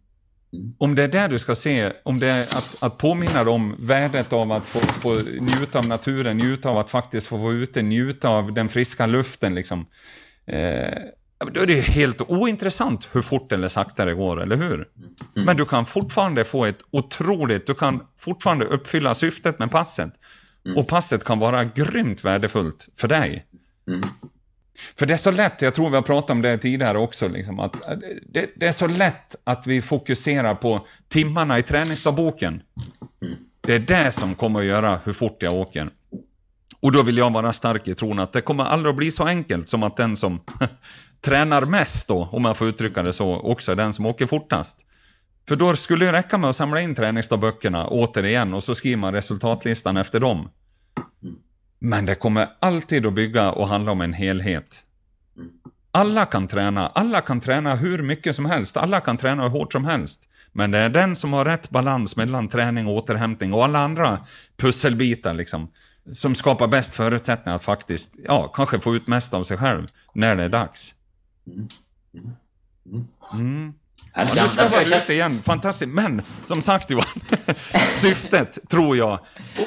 B: Mm. Om det är det du ska se, om det är att, att påminna dig om värdet av att få, få njuta av naturen, njuta av att faktiskt få vara ute, njuta av den friska luften. Liksom. Eh, då är det helt ointressant hur fort eller sakta det går, eller hur? Mm. Men du kan fortfarande få ett otroligt, du kan fortfarande uppfylla syftet med passet. Mm. Och passet kan vara grymt värdefullt för dig. Mm. För det är så lätt, jag tror vi har pratat om det tidigare också, liksom, att eh, det, det, är så lätt att vi fokuserar på timmarna i träningsdagboken. Det är det som kommer att göra hur fort jag åker. Och då vill jag vara stark i tron att det kommer aldrig att bli så enkelt som att den som *laughs* tränar mest då, om man får uttrycka det så, också är den som åker fortast. För då skulle det räcka med att samla in träningsdagböckerna återigen och så skriver man resultatlistan efter dem. Men det kommer alltid att bygga och handla om en helhet. Alla kan träna, alla kan träna hur mycket som helst, alla kan träna hur hårt som helst. Men det är den som har rätt balans mellan träning och återhämtning och alla andra pusselbitar liksom, som skapar bäst förutsättningar att faktiskt, ja, kanske få ut mest av sig själv när det är dags. Mm. Ja, nu snurrar vi lite igen, fantastiskt. Men som sagt Johan, *laughs* syftet tror jag.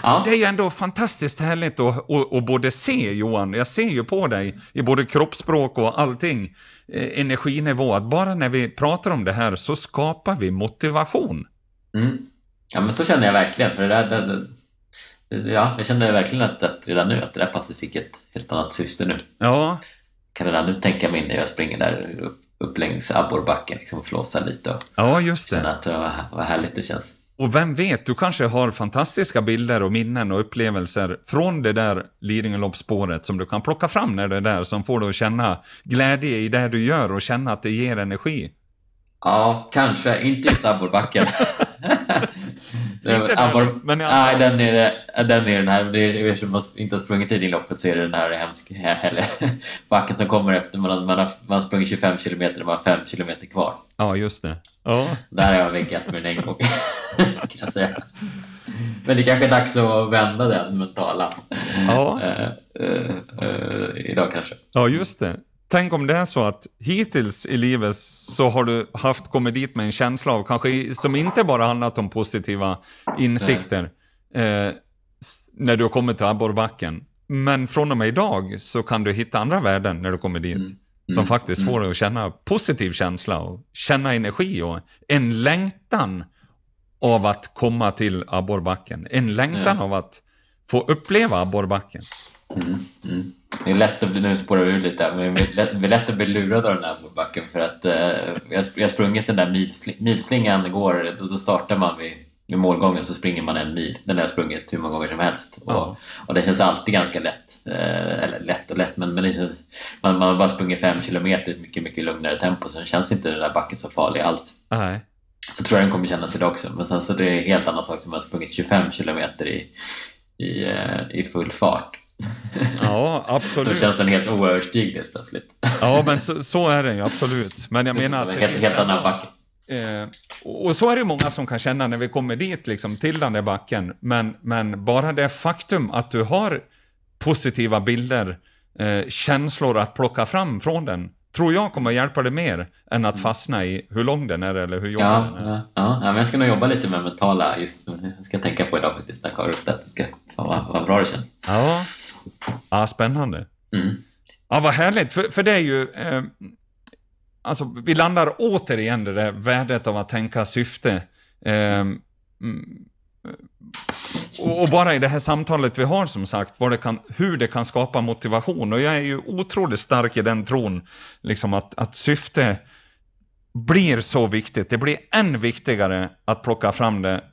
B: Ja. Det är ju ändå fantastiskt härligt att, att, att både se Johan, jag ser ju på dig i både kroppsspråk och allting, eh, energinivå, att bara när vi pratar om det här så skapar vi motivation.
A: Mm. Ja men så känner jag verkligen, för det där, det, det, ja, jag känner verkligen att, att redan nu att det där passet fick ett helt annat syfte nu.
B: Ja.
A: Kan redan nu tänka mig när jag springer där upp upp längs abborrbacken liksom, och flåsa lite och
B: ja, just det.
A: känna att det var, vad härligt det känns.
B: Och vem vet, du kanske har fantastiska bilder och minnen och upplevelser från det där Lidingöloppsspåret som du kan plocka fram när du är där, som får dig att känna glädje i det du gör och känna att det ger energi.
A: Ja, kanske. Inte just abborrbacken. *laughs* *laughs*
B: Inte den, men
A: Nej, den är, den är den här. Det är, eftersom man inte har sprungit Lidingöloppet så är det den här hemska *laughs* eller, backen som kommer efter man har, man har, man har sprungit 25 kilometer och man har 5 kilometer kvar.
B: Ja, just det. Ja.
A: Där har jag väggat med den en gång, *laughs* kan jag säga. Men det kanske är dags att vända den mentala ja. uh, uh, uh, idag kanske.
B: Ja, just det. Tänk om det är så att hittills i livet så har du haft kommit dit med en känsla av, kanske som inte bara handlat om positiva insikter, eh, när du har kommit till abborrbacken. Men från och med idag så kan du hitta andra värden när du kommer dit. Mm. Mm. Som faktiskt får mm. dig att känna positiv känsla och känna energi och en längtan av att komma till abborrbacken. En längtan av att få uppleva abborrbacken.
A: Mm, mm. Det är lätt att bli, nu spårar vi ur lite men det är lätt, det är lätt att bli lurad av den här backen för att eh, jag, har sprungit den där milsling, milslingan igår, då, då startar man vid, vid målgången så springer man en mil. Den har jag sprungit hur många gånger som helst och, ja. och det känns alltid ganska lätt. Eh, eller lätt och lätt, men, men känns, man, man har bara sprungit fem kilometer i mycket, mycket lugnare tempo så känns inte den där backen så farlig alls.
B: Nej.
A: Så tror jag den kommer kännas idag också, men sen så det är en helt annan sak som att ha sprungit 25 kilometer i, i, eh, i full fart.
B: Ja, absolut.
A: Då känns den helt oöverstiglig plötsligt.
B: Ja, men så, så, är den ju absolut. Men jag menar att...
A: Helt, helt annan backe.
B: Eh, och så är det många som kan känna när vi kommer dit, liksom, till den där backen. Men, men bara det faktum att du har positiva bilder, eh, känslor att plocka fram från den, tror jag kommer hjälpa dig mer än att fastna i hur lång den är eller hur jobbig
A: ja,
B: den är.
A: Ja, ja, men jag ska nog jobba lite med mentala just nu. Jag ska tänka på idag faktiskt när jag upp det. Ska, fan vad, vad bra det känns.
B: Ja, ja spännande. Mm. Ja, vad härligt. För, för det är ju... Eh, alltså, vi landar återigen i det där värdet av att tänka syfte. Eh, mm, och, bara i det här samtalet vi har som sagt, det kan, hur det kan skapa motivation. Och jag är ju otroligt stark i den tron, liksom att, att syfte blir så viktigt. Det blir än viktigare att plocka fram det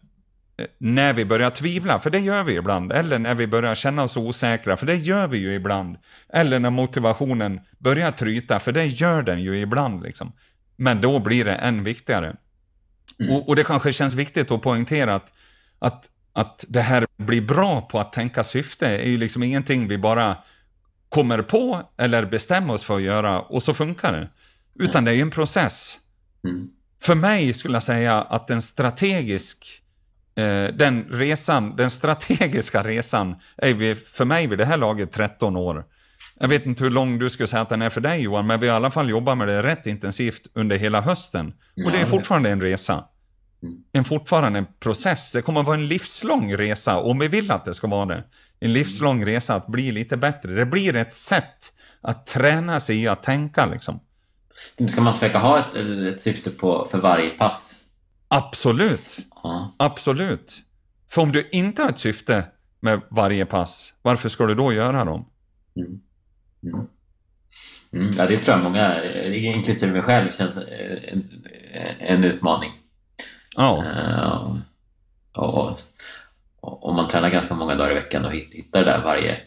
B: eh, när vi börjar tvivla, för det gör vi ibland. Eller när vi börjar känna oss osäkra, för det gör vi ju ibland. Eller när motivationen börjar tryta, för det gör den ju ibland. Liksom. Men då blir det än viktigare. Mm. Och, och, det kanske känns viktigt att poängtera att, att att det här blir bra på att tänka syfte är ju liksom ingenting vi bara kommer på eller bestämmer oss för att göra och så funkar det. Utan det är ju en process. Mm. För mig skulle jag säga att en strategisk eh, den resan, den strategiska resan är vi, för mig vid det här laget 13 år. Jag vet inte hur lång du skulle säga att den är för dig Johan, men vi har i alla fall jobbat med det rätt intensivt under hela hösten. Och det är fortfarande en resa en fortfarande en process. Det kommer att vara en livslång resa, om vi vill att det ska vara det. En livslång resa att bli lite bättre. Det blir ett sätt att träna sig i att tänka liksom.
A: Ska man försöka ha ett, ett syfte på, för varje pass?
B: Absolut. Ja. Absolut. För om du inte har ett syfte med varje pass, varför ska du då göra dem? Mm.
A: Mm. Mm. Ja, det tror jag många, inklusive mig själv, känns en, en utmaning.
B: Ja.
A: Uh, och, och, man tränar ganska många dagar i veckan och hittar det där varje,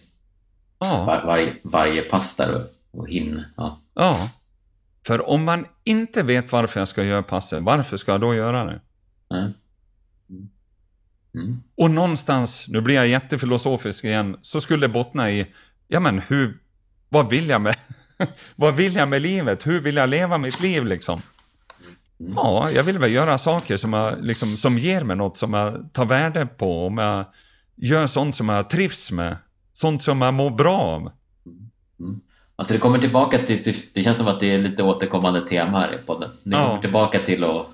A: ja. var, varje, varje pass där och, och hin. Ja.
B: ja. För om man inte vet varför jag ska göra passet, varför ska jag då göra det? Mm. Mm. Och någonstans, nu blir jag jättefilosofisk igen, så skulle det bottna i, ja men hur, vad vill jag med, *laughs* vad vill jag med livet? Hur vill jag leva mitt liv liksom? Ja, jag vill väl göra saker som, jag, liksom, som ger mig något som jag tar värde på. Om jag gör sånt som jag trivs med. Sånt som jag mår bra av.
A: Mm. Alltså det kommer tillbaka till syfte. Det känns som att det är lite återkommande tema här i podden. Det kommer ja. tillbaka till att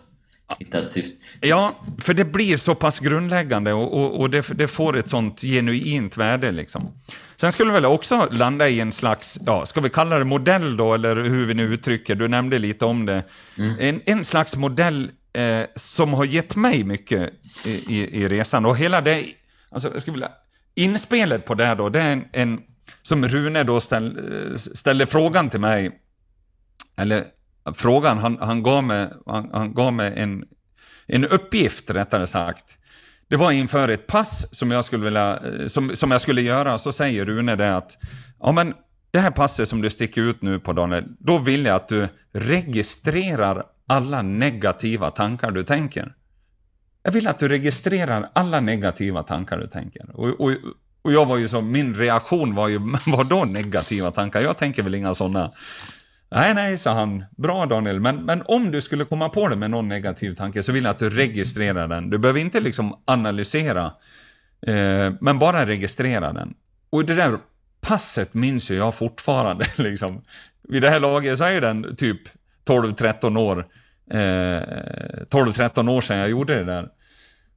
A: hitta ett syfte.
B: Ja, för det blir så pass grundläggande och, och, och det, det, får ett sånt genuint värde. Liksom. Sen skulle väl också landa i en slags, ja, ska vi kalla det modell då, eller hur vi nu uttrycker, du nämnde lite om det. Mm. En, en slags modell eh, som har gett mig mycket i, i, i, resan. Och hela det, alltså jag skulle vilja, inspelet på det då, det är en, en som Rune då ställ, ställde frågan till mig, eller frågan, han, han, gav mig, han, han gav mig en, en uppgift rättare sagt. Det var inför ett pass som jag skulle, vilja, eh, som, som jag skulle göra, så säger Rune det att ja, men det här passet som du sticker ut nu på Daniel, då vill jag att du registrerar alla negativa tankar du tänker. Jag vill att du registrerar alla negativa tankar du tänker. Och, och, och jag var ju så, min reaktion var ju, *laughs* vadå negativa tankar? Jag tänker väl inga sådana. Nej, nej, sa han. Bra Daniel, men, men om du skulle komma på det med någon negativ tanke så vill jag att du registrerar den. Du behöver inte liksom analysera, eh, men bara registrera den. Och det där passet minns ju jag fortfarande. *laughs* Liksom. Vid det här laget så är den typ 12-13 år. Eh, 12-13 år sedan jag gjorde det där.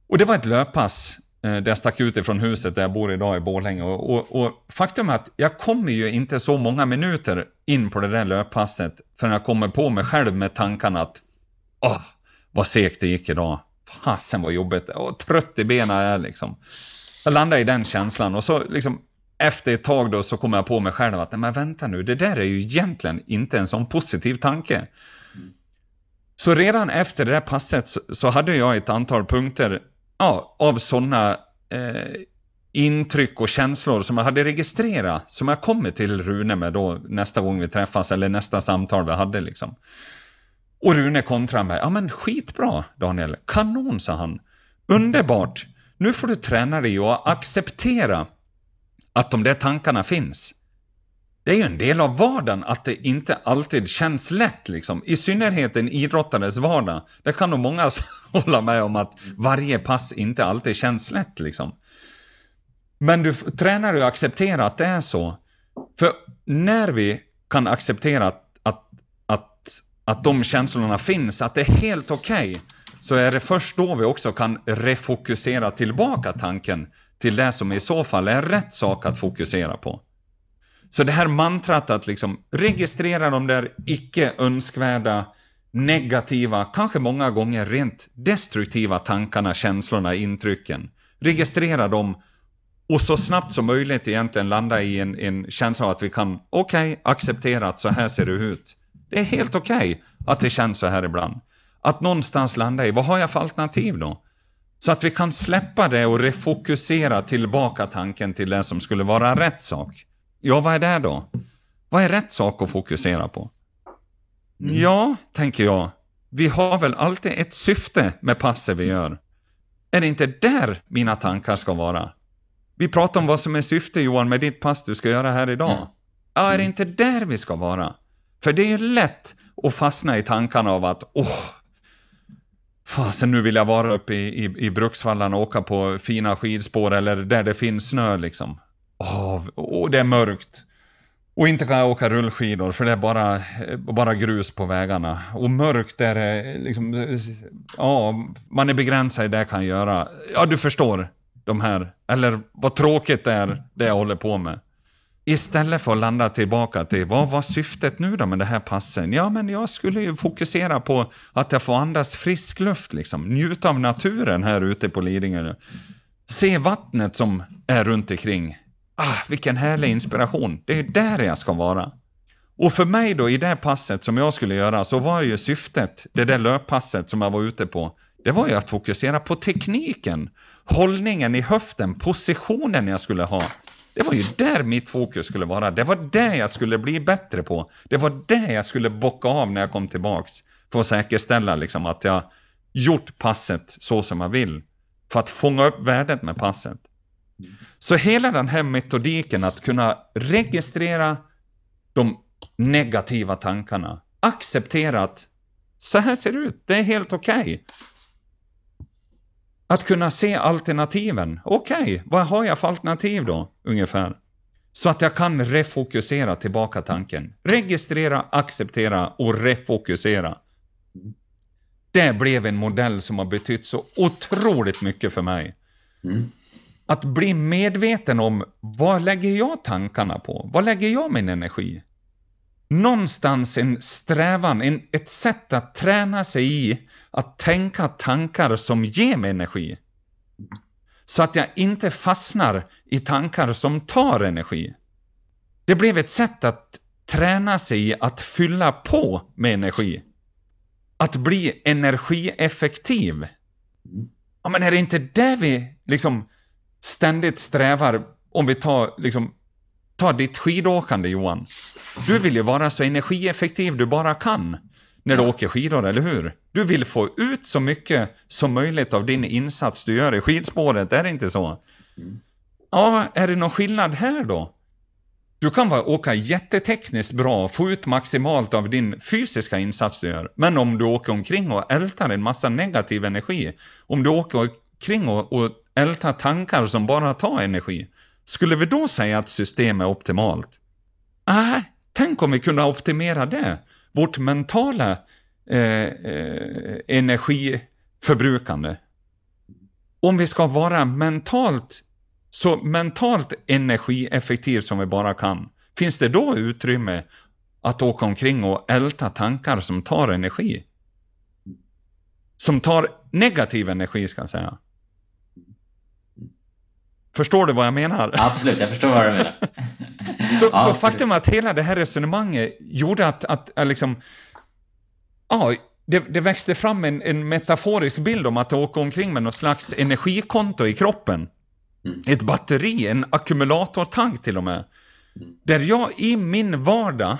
B: Och det var ett löppass där jag stack ut ifrån huset där jag bor idag i Borlänge. Och, och, och, faktum är att jag kommer ju inte så många minuter in på det där löppasset förrän jag kommer på mig själv med tankarna att åh, vad segt det gick idag. Fasen vad jobbigt. Och trött i benen jag är liksom. Jag landar i den känslan och så liksom efter ett tag då så kommer jag på mig själv att men vänta nu, det där är ju egentligen inte en sån positiv tanke. Så redan efter det där passet så hade jag ett antal punkter ja, av sådana eh, intryck och känslor som jag hade registrerat, som jag kommer till Rune med då nästa gång vi träffas, eller nästa samtal vi hade liksom. Och Rune kontrar mig, ja men skitbra Daniel, kanon sa han. Underbart, nu får du träna dig att acceptera att de där tankarna finns. Det är ju en del av vardagen att det inte alltid känns lätt, liksom. i synnerhet en idrottares vardag. Det kan nog många *laughs* hålla med om att varje pass inte alltid känns lätt. Liksom. Men du tränar ju att acceptera att det är så. För när vi kan acceptera att, att, att, att de känslorna finns, att det är helt okej, okay, så är det först då vi också kan refokusera tillbaka tanken till det som i så fall är rätt sak att fokusera på. Så det här mantrat att liksom registrera de där icke önskvärda, negativa, kanske många gånger rent destruktiva tankarna, känslorna, intrycken. Registrera dem och så snabbt som möjligt egentligen landa i en, en känsla av att vi kan, okej, okay, acceptera att så här ser det ut. Det är helt okej okay att det känns så här ibland. Att någonstans landa i, vad har jag för alternativ då? Så att vi kan släppa det och refokusera tillbaka tanken till det som skulle vara rätt sak. Ja, vad är det då? Vad är rätt sak att fokusera på? Mm. Ja, tänker jag, vi har väl alltid ett syfte med passet vi gör. Är det inte där mina tankar ska vara? Vi pratar om vad som är syfte Johan med ditt pass du ska göra här idag. Mm. Ja, är det inte där vi ska vara? För det är ju lätt att fastna i tankarna av att åh, fasen nu vill jag vara uppe i, i, i Bruksvallarna och åka på fina skidspår eller där det finns snö liksom. Åh, och det är mörkt. Och inte kan jag åka rullskidor för det är bara, bara grus på vägarna. Och mörkt är det liksom, ja, man är begränsad i det jag kan göra. Ja, du förstår de här, eller vad tråkigt det är det jag håller på med. Istället för att landa tillbaka till vad var syftet nu då med det här passen? Ja, men jag skulle ju fokusera på att jag får andas frisk luft, liksom. njuta av naturen här ute på Lidingö. Se vattnet som är runt omkring. Ah, vilken härlig inspiration. Det är där jag ska vara. Och för mig då, i det passet som jag skulle göra, så var ju syftet, det där löppasset som jag var ute på, det var ju att fokusera på tekniken, hållningen i höften, positionen jag skulle ha. Det var ju där mitt fokus skulle vara. Det var det jag skulle bli bättre på. Det var det jag skulle bocka av när jag kom tillbaks. För att säkerställa liksom att jag gjort passet så som jag vill. För att fånga upp värdet med passet. Så hela den här metodiken att kunna registrera de negativa tankarna. Acceptera att så här ser det ut, det är helt okej. Okay. Att kunna se alternativen. Okej, okay, vad har jag för alternativ då, ungefär? Så att jag kan refokusera tillbaka tanken. Registrera, acceptera och refokusera. Det blev en modell som har betytt så otroligt mycket för mig. Mm. Att bli medveten om vad lägger jag tankarna på? Vad lägger jag min energi? Någonstans en strävan, en, ett sätt att träna sig i att tänka tankar som ger mig energi. Så att jag inte fastnar i tankar som tar energi. Det blev ett sätt att träna sig i att fylla på med energi. Att bli energieffektiv Ja, men är det inte det vi liksom ständigt strävar, om vi tar liksom, ta ditt skidåkande Johan. Du vill ju vara så energieffektiv du bara kan när du åker skidor, eller hur? Du vill få ut så mycket som möjligt av din insats du gör i skidspåret, är det inte så? Ja, är det någon skillnad här då? Du kan vara, åka jättetekniskt bra och få ut maximalt av din fysiska insats du gör. Men om du åker omkring och ältar en massa negativ energi, om du åker omkring och, och Älta tankar som bara tar energi, skulle vi då säga att systemet är optimalt? Nej, äh, tänk om vi kunde optimera det. Vårt mentala eh, eh, energiförbrukande. Om vi ska vara mentalt så mentalt energieffektiv som vi bara kan, finns det då utrymme att åka omkring och älta tankar som tar energi? Som tar negativ energi, ska jag säga. Förstår du vad jag menar?
A: Absolut, jag förstår vad du menar. *laughs*
B: så, ja, så faktum är att hela det här resonemanget gjorde att, att, att liksom... Ja, det, det växte fram en, en metaforisk bild om att åka omkring med något slags energikonto i kroppen. Mm. Ett batteri, en ackumulatortank till och med. Mm. Där jag i min vardag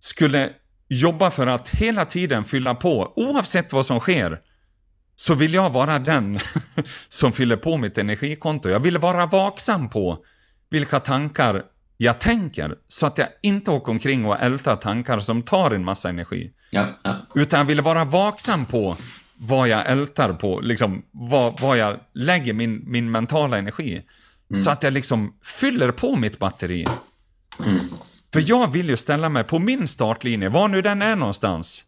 B: skulle jobba för att hela tiden fylla på, oavsett vad som sker, så vill jag vara den *laughs* som fyller på mitt energikonto. Jag vill vara vaksam på vilka tankar jag tänker, så att jag inte åker omkring och ältar tankar som tar en massa energi.
A: Ja, ja.
B: Utan jag vill vara vaksam på vad jag ältar på, liksom, vad, vad jag lägger min, min mentala energi. Mm. Så att jag liksom fyller på mitt batteri. Mm. För jag vill ju ställa mig på min startlinje, var nu den är någonstans.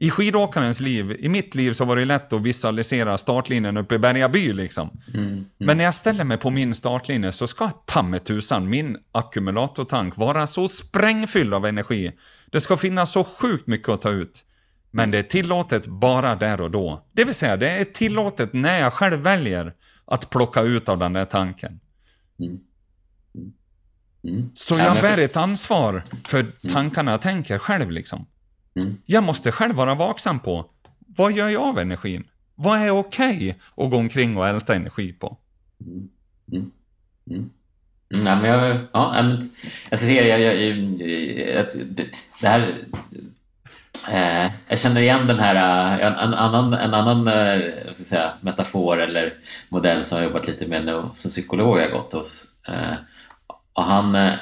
B: I skidåkarens liv, i mitt liv så var det lätt att visualisera startlinjen uppe i Bergaby liksom. Mm, mm. Men när jag ställer mig på min startlinje så ska ta med tusan min ackumulatortank vara så sprängfylld av energi. Det ska finnas så sjukt mycket att ta ut. Men det är tillåtet bara där och då. Det vill säga, det är tillåtet när jag själv väljer att plocka ut av den där tanken. Mm. Mm. Mm. Så jag bär ett ansvar för mm. tankarna jag tänker själv liksom. Mm. Jag måste själv vara vaksam på, vad gör jag av energin? Vad är okej okay att gå omkring och älta energi på?
A: Mm. Nej, men jag, ja, men, jag ser jag, jag, jag, det här Eh, jag känner igen den här, eh, en, en annan, en annan eh, ska säga, metafor eller modell som jag jobbat lite med nu som psykolog jag gått hos. Eh, och han, eh,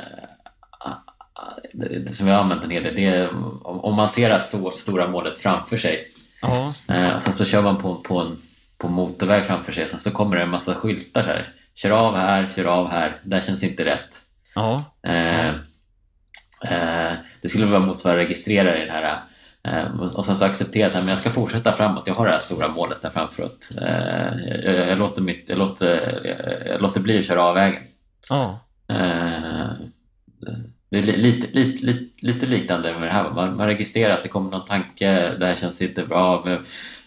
A: som jag har använt en hel del, det är om man ser det stor, stora målet framför sig uh och sen så kör man på, på en på motorväg framför sig, sen så kommer det en massa skyltar så här. Kör av här, kör av här, där känns inte rätt.
B: Ja. Eh,
A: eh, det skulle vara motsvara registrera i den här Ehm, och sen så accepterat att jag ska fortsätta framåt. Jag har det här stora målet där framför att ehm, jag, jag, låter, mitt, jag, låter, jag låter bli att köra av vägen.
B: Oh.
A: Det är lite, lite, lite, lite liknande med det här. Man, man registrerar att det kommer någon tanke, det här känns inte bra. Men,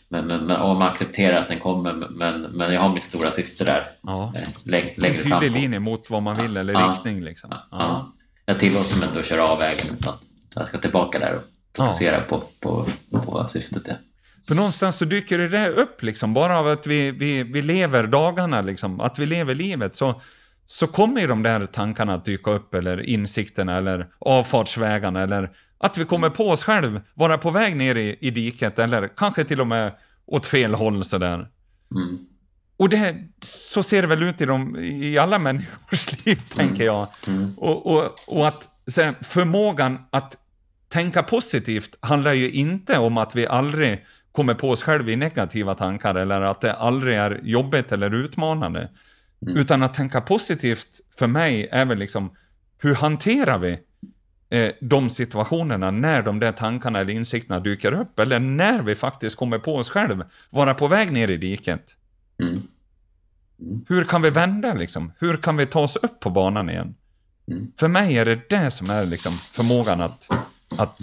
A: men, men, och man accepterar att den kommer, men, men jag har mitt stora syfte där.
B: Ja. Lägg, lägger en tydlig linje mot vad man vill eller ja. riktning. Liksom. Ja.
A: Ja. Jag tillåter mig inte att köra av vägen utan jag ska tillbaka där och fokusera ja. på, på, på syftet. Ja.
B: För någonstans så dyker det där upp, liksom, bara av att vi, vi, vi lever dagarna, liksom, att vi lever livet, så, så kommer ju de där tankarna att dyka upp, eller insikterna, eller avfartsvägarna, eller att vi kommer på oss själv, vara på väg ner i, i diket, eller kanske till och med åt fel håll sådär. Mm. Och det, så ser det väl ut i, de, i alla människors *laughs* liv, mm. tänker jag. Mm. Och, och, och att här, förmågan att tänka positivt handlar ju inte om att vi aldrig kommer på oss själva i negativa tankar eller att det aldrig är jobbigt eller utmanande. Mm. Utan att tänka positivt för mig är väl liksom, hur hanterar vi eh, de situationerna när de där tankarna eller insikterna dyker upp? Eller när vi faktiskt kommer på oss själva vara på väg ner i diket. Mm. Mm. Hur kan vi vända liksom? Hur kan vi ta oss upp på banan igen? Mm. För mig är det det som är liksom förmågan att att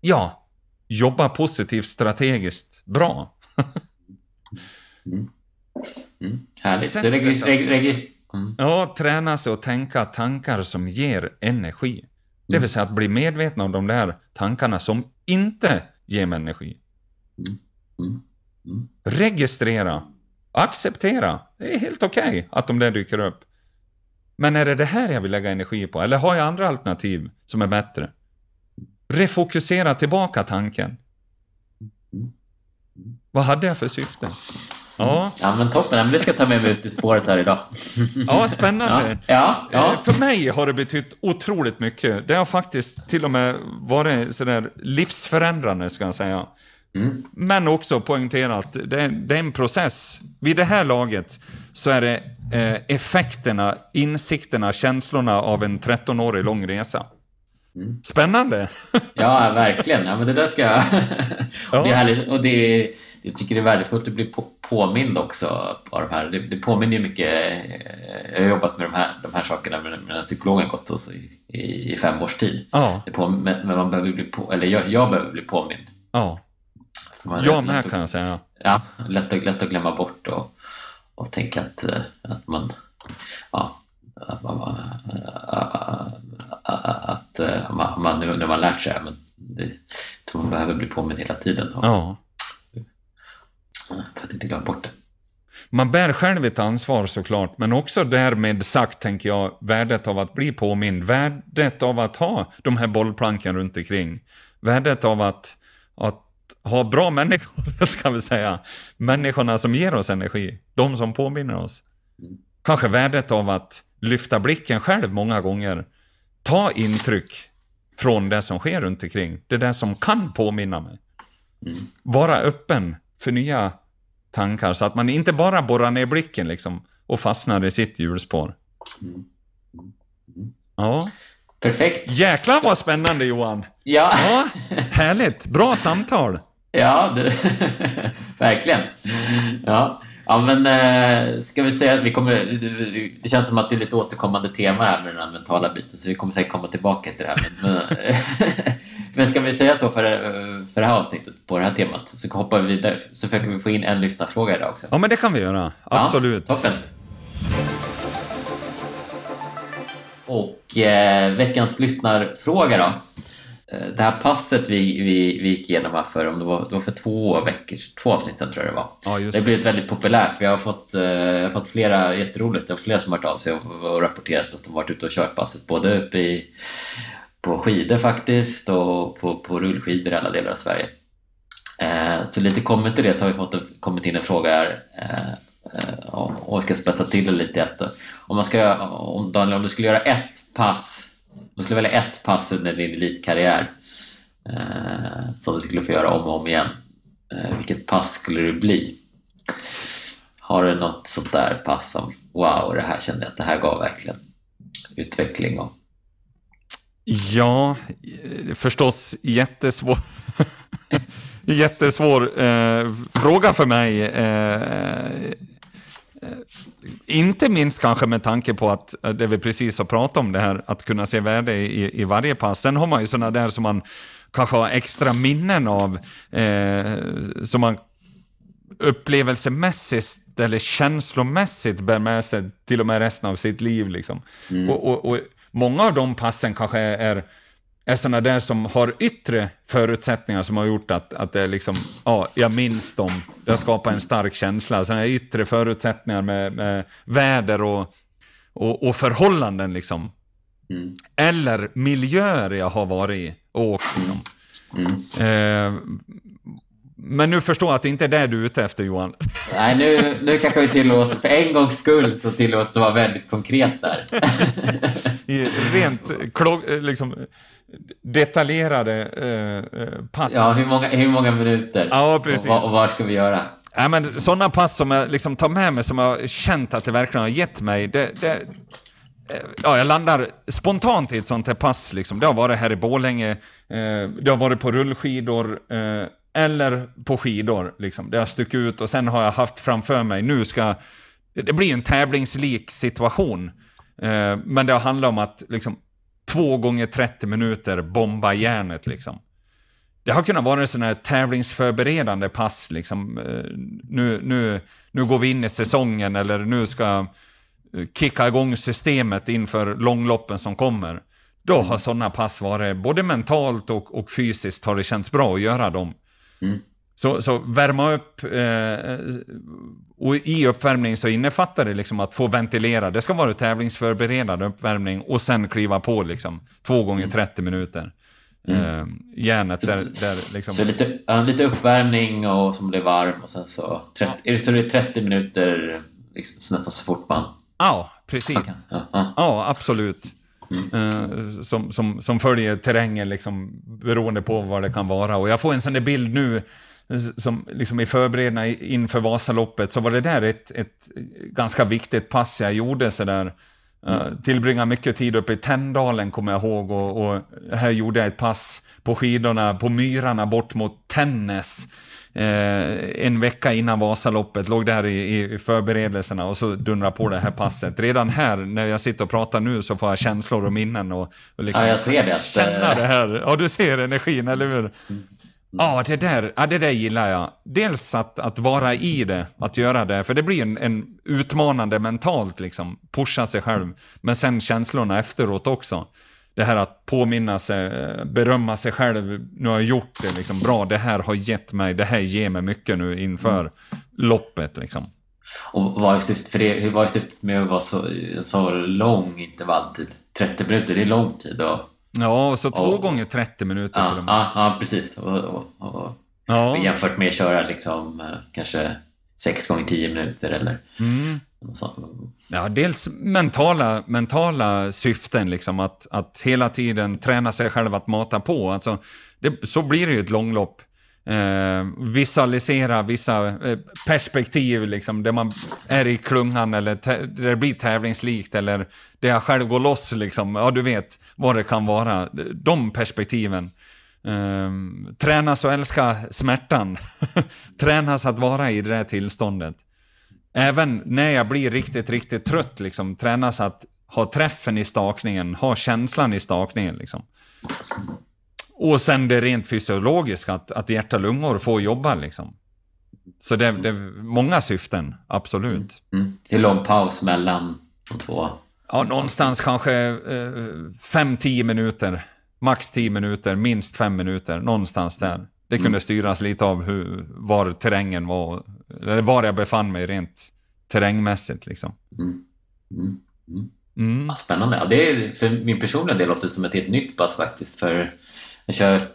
B: ja, jobba positivt strategiskt bra. *laughs*
A: mm. Mm. Härligt. Regis, regis,
B: mm. Ja, träna sig och tänka tankar som ger energi. Det vill mm. säga att bli medveten om de där tankarna som inte ger mig energi. Mm. Mm. registrera, acceptera. Det är helt okej okay att de där dyker upp. Men är det det här jag vill lägga energi på? Eller har jag andra alternativ som är bättre? Refokusera tillbaka tanken. Vad hade jag för syfte?
A: Ja. ja, men toppen. Det ska ta med mig ut i spåret här idag.
B: Ja, spännande.
A: Ja, ja, ja.
B: Eh, för mig har det betytt otroligt mycket. Det har faktiskt till och med varit sådär livsförändrande, ska jag säga. Mm. Men också poängtera att det, det, är en process. Vid det här laget så är det eh, effekterna, insikterna, känslorna av en 13-årig lång resa. Mm. Spännande! *laughs*
A: Ja, verkligen. Ja, men det där ska jag... *laughs* ja. det är härligt. Och det jag tycker det är värdefullt att bli på, påmind också av de här. Det, det påminner ju mycket. Eh, jag har jobbat med de här, de här sakerna med, med psykologen gått hos i, i, i fem års tid. Ja. På, men man behöver bli på, eller jag, jag behöver bli påmind.
B: Ja. Jag med kan jag säga.
A: Ja, lätt, att, lätt att glömma bort och, och tänka att, eh, att man... Ja, att man, att man, nu när man lärt sig men det, man behöver bli påmind hela tiden. Och, ja. För att inte glömma bort det.
B: Man bär själv ett ansvar såklart, men också därmed sagt, tänker jag, värdet av att bli påmind. Värdet av att ha de här bollplanken runt omkring. Värdet av att, att ha bra *laughs* människor, ska vi säga. Människorna som ger oss energi. De som påminner oss. Kanske värdet av att lyfta blicken själv många gånger. Ta intryck från det som sker runt omkring. Det är det som kan påminna mig. Vara öppen för nya tankar så att man inte bara borrar ner blicken liksom och fastnar i sitt hjulspår. Ja.
A: Perfekt.
B: Jäklar vad spännande Johan.
A: Ja.
B: ja härligt. Bra samtal.
A: Ja, det, *laughs* verkligen. Ja. Ja, men eh, ska vi säga att vi kommer... Det känns som att det är lite återkommande tema här med den här mentala biten, så vi kommer säkert komma tillbaka till det här. Men, *laughs* men ska vi säga så för, för det här avsnittet på det här temat, så hoppar vi vidare. Så försöker vi få in en lyssnarfråga idag också.
B: Ja, men det kan vi göra. Absolut.
A: Ja, toppen. Och eh, veckans lyssnarfråga då. Eh, det här passet vi, vi, vi gick igenom här för, om det var, det var för två veckor, två avsnitt sedan tror jag det var. Ja, det har blivit väldigt populärt. Vi har fått, eh, fått flera, jätteroligt, det har flera som har hört av sig och, rapporterat att de varit ute och kört passet. Både uppe i, på skidor faktiskt och på, på rullskidor i alla delar av Sverige. Eh, så lite kommit till det så har vi fått en, kommit in en fråga här eh, eh och jag ska spetsa till det lite. Att, om, man ska, om, Daniel, om du skulle göra ett pass du skulle välja ett pass under din elitkarriär eh, som du skulle få göra om och om igen. Eh, vilket pass skulle det bli? Har du något sånt där pass som wow, det här kände jag att det här gav verkligen utveckling? Och...
B: Ja, eh, förstås jättesvår, *laughs* jättesvår eh, fråga för mig. Eh, eh inte minst kanske med tanke på att eh, det vi precis har pratat om, det här att kunna se värde i, i varje pass. Sen har man ju sådana där som man kanske har extra minnen av, eh, som man upplevelsemässigt eller känslomässigt bär med sig till och med resten av sitt liv. Liksom. Mm. Och, och, och, många av de passen kanske är är sådana där som har yttre förutsättningar som har gjort att, att det liksom, ja, jag minns dem. Det har skapat en stark känsla. Sådana yttre förutsättningar med, med väder och, och, och, förhållanden liksom. Mm. Eller miljöer jag har varit i och åkt liksom. Mm. Eh, men nu förstår jag att det inte är det du är ute efter Johan.
A: Nej, nu, nu kanske vi tillåter, för en gångs skull så tillåts vara väldigt konkret där. *laughs*
B: rent liksom, detaljerade eh, eh, pass.
A: Ja, hur många, hur många minuter?
B: Ja, precis.
A: Och, och var ska vi göra?
B: Ja, men sådana pass som jag liksom tar med mig, som jag har känt att det verkligen har gett mig, det, det, eh, ja, jag landar spontant i ett sånt här pass. Liksom. Det har varit här i Bålänge, eh, det har varit på rullskidor, eh, eller på skidor. Liksom. Det har stuckit ut och sen har jag haft framför mig, nu ska... Det blir en tävlingslik situation. Eh, men det har handlat om att liksom, två gånger 30 minuter bomba järnet liksom. Det har kunnat vara en sån här tävlingsförberedande pass liksom. Eh, nu, nu, nu går vi in i säsongen eller nu ska eh, kicka igång systemet inför långloppen som kommer. Då har sådana pass varit, både mentalt och, och fysiskt har det känts bra att göra dem. Mm. Så, så värma upp, eh, och i uppvärmning så innefattar det liksom att få ventilera. Det ska vara tävlingsförberedande uppvärmning och sen kliva på liksom två gånger 30 minuter. Mm. Eh, järnet där, där liksom...
A: Så lite, ja, lite uppvärmning och som blir varm och sen så... 30, ja. Är det så det är 30 minuter liksom, nästan så fort man...
B: Ja, precis. Okay. Ja, ja. ja, absolut. Mm. Uh, som, som, som följer terrängen liksom, beroende på vad det kan vara. Och jag får en sån där bild nu som liksom i förberedelserna inför Vasaloppet så var det där ett, ett ganska viktigt pass jag gjorde sådär. Uh, tillbringa mycket tid uppe i Tänndalen kommer jag ihåg och, och, här gjorde jag ett pass på skidorna på myrarna bort mot Tännäs. Eh, en vecka innan Vasaloppet, låg där i, i förberedelserna och så dundrar på det här passet. Redan här, när jag sitter och pratar nu, så får jag känslor och minnen och, och liksom
A: ja, jag ser det.
B: känna det här. Ja, du ser energin, eller hur? Mm. Ja, det där, ja, det där gillar jag. Dels att, att vara i det, att göra det, för det blir en, en utmanande mentalt, liksom, pusha sig själv. Men sen känslorna efteråt också. Det här att påminna sig, berömma sig själv, nu har jag gjort det, liksom, bra, det här har gett mig, det här ger mig mycket nu inför mm. loppet. Liksom.
A: Och vad är syftet, för det, vad är syftet med att vara så, så lång intervalltid? 30 minuter, det är lång tid. Och
B: Ja, så två och, gånger 30 minuter
A: ja, till och med. Ja, ja precis. Och, och, ja. Jämfört med att köra liksom, eh, kanske 6 gånger 10 minuter eller mm.
B: Ja, dels mentala, mentala syften, liksom, att, att hela tiden träna sig själv att mata på. Alltså, det, så blir det ju ett långlopp. Eh, visualisera vissa eh, perspektiv, liksom, där man är i klungan eller där det blir tävlingslikt eller där jag själv går loss. Liksom. Ja, du vet vad det kan vara. De perspektiven. Eh, tränas och älska smärtan. *laughs* tränas att vara i det där tillståndet. Även när jag blir riktigt, riktigt trött, liksom, tränas att ha träffen i stakningen, ha känslan i stakningen. Liksom. Och sen det rent fysiologiska, att, att hjärta och lungor får jobba liksom. Så det, det är många syften, absolut.
A: Mm. Mm. Det är lång paus mellan de två.
B: Ja, någonstans kanske 5-10 eh, minuter. Max 10 minuter, minst 5 minuter. Någonstans där. Det kunde mm. styras lite av hur, var terrängen var, eller var jag befann mig rent terrängmässigt. Liksom. Mm.
A: Mm. mm. mm. Ja, spännande. Ja, det är, för min personliga del låter det som ett helt nytt pass faktiskt. För jag har kört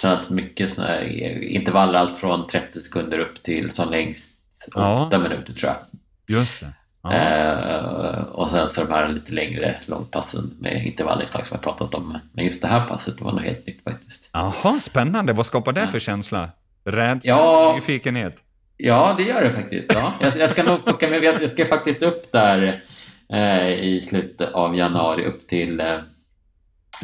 A: tränat mycket såna här intervaller, allt från 30 sekunder upp till som längst 8 ja. minuter tror jag.
B: Just det. Ja.
A: Eh, och sen så de här lite längre långpassen med intervallinslag som jag pratat om. Men just det här passet det var nog helt nytt faktiskt.
B: Jaha, spännande. Vad skapar det för känsla? Rädsla? Ja, nyfikenhet?
A: Ja, det gör det faktiskt. Ja. Jag, jag ska nog plocka med, jag ska faktiskt upp där eh, i slutet av januari upp till, eh,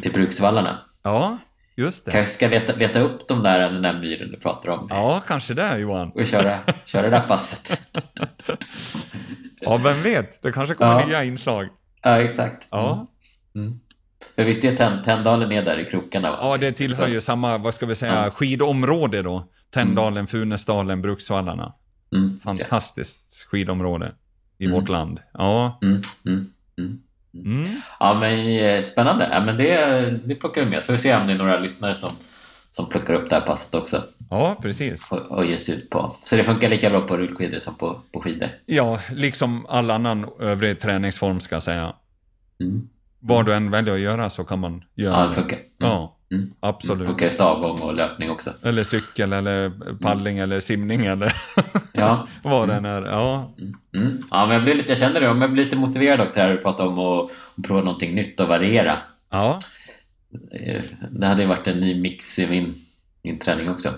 A: till Bruksvallarna.
B: Ja. Just det.
A: Kanske ska leta, leta upp de där, den där myren du pratar om.
B: Ja, kanske det Johan.
A: Och köra, köra det där passet. *laughs*
B: ja, vem vet? Det kanske kommer ja. nya inslag.
A: Ja, exakt.
B: Ja. Mm.
A: mm. För visst är Tänndalen är där i krokarna? Va?
B: Ja, det tillhör ju samma, vad ska vi säga, ja. skidområde då. Tänndalen, mm. Funäsdalen, Bruksvallarna. Mm. Fantastiskt skidområde i mm. vårt land. Ja.
A: Mm. Ja, men eh, spännande. Ja, men det, det plockar vi med. Så får vi se om det är några lyssnare som, som plockar upp det här passet också.
B: Ja, precis.
A: Och, och ger sig ut på. Så det funkar lika bra på rullskidor som på, på skidor?
B: Ja, liksom all annan övrig träningsform ska jag säga. Mm. Vad du än väljer att göra så kan man göra
A: ja, det. Funkar. Mm.
B: Ja, mm. absolut.
A: Funkar stavgång och löpning också?
B: Eller cykel eller paddling eller simning eller *laughs* ja. vad det än är. Ja.
A: Mm. mm. ja, men jag, blir lite, jag känner det, jag blir lite motiverad också här att prata om att, att prova någonting nytt och variera.
B: Ja.
A: Det hade ju varit en ny mix i min, min träning också.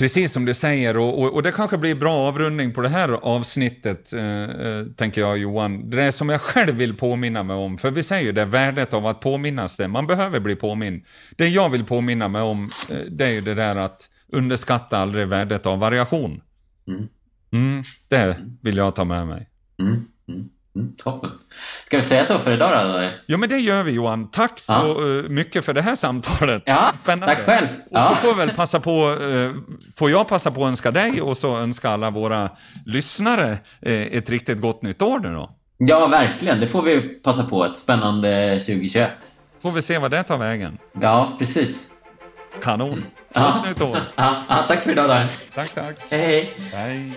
B: Precis som du säger, och, och, och, det kanske blir bra avrundning på det här avsnittet, eh, eh, tänker jag Johan. Det är som jag själv vill påminna mig om, för vi säger ju det, värdet av att påminnas det. Man behöver bli påmind. Det jag vill påminna mig om, eh, det är ju det där att underskatta aldrig värdet av variation. Mm. Mm, det vill jag ta med mig.
A: Mm. Mm. Toppen. Ska vi säga så för idag då? Eller?
B: Ja, men det gör vi Johan. Tack så ja. Eh, mycket för det här samtalet.
A: Ja, Spännande. tack själv.
B: Ja. Och så får väl passa på, eh, får jag passa på att önska dig och så önska alla våra lyssnare eh, ett riktigt gott nytt år nu då.
A: Ja, verkligen. Det får vi passa på. Ett spännande 2021.
B: Får vi se vad det tar vägen.
A: Ja, precis.
B: Kanon. Mm. Ja. Nytt år.
A: Ja, tack för idag, Dan.
B: Tack, tack.
A: Hej, hej.
B: Hej.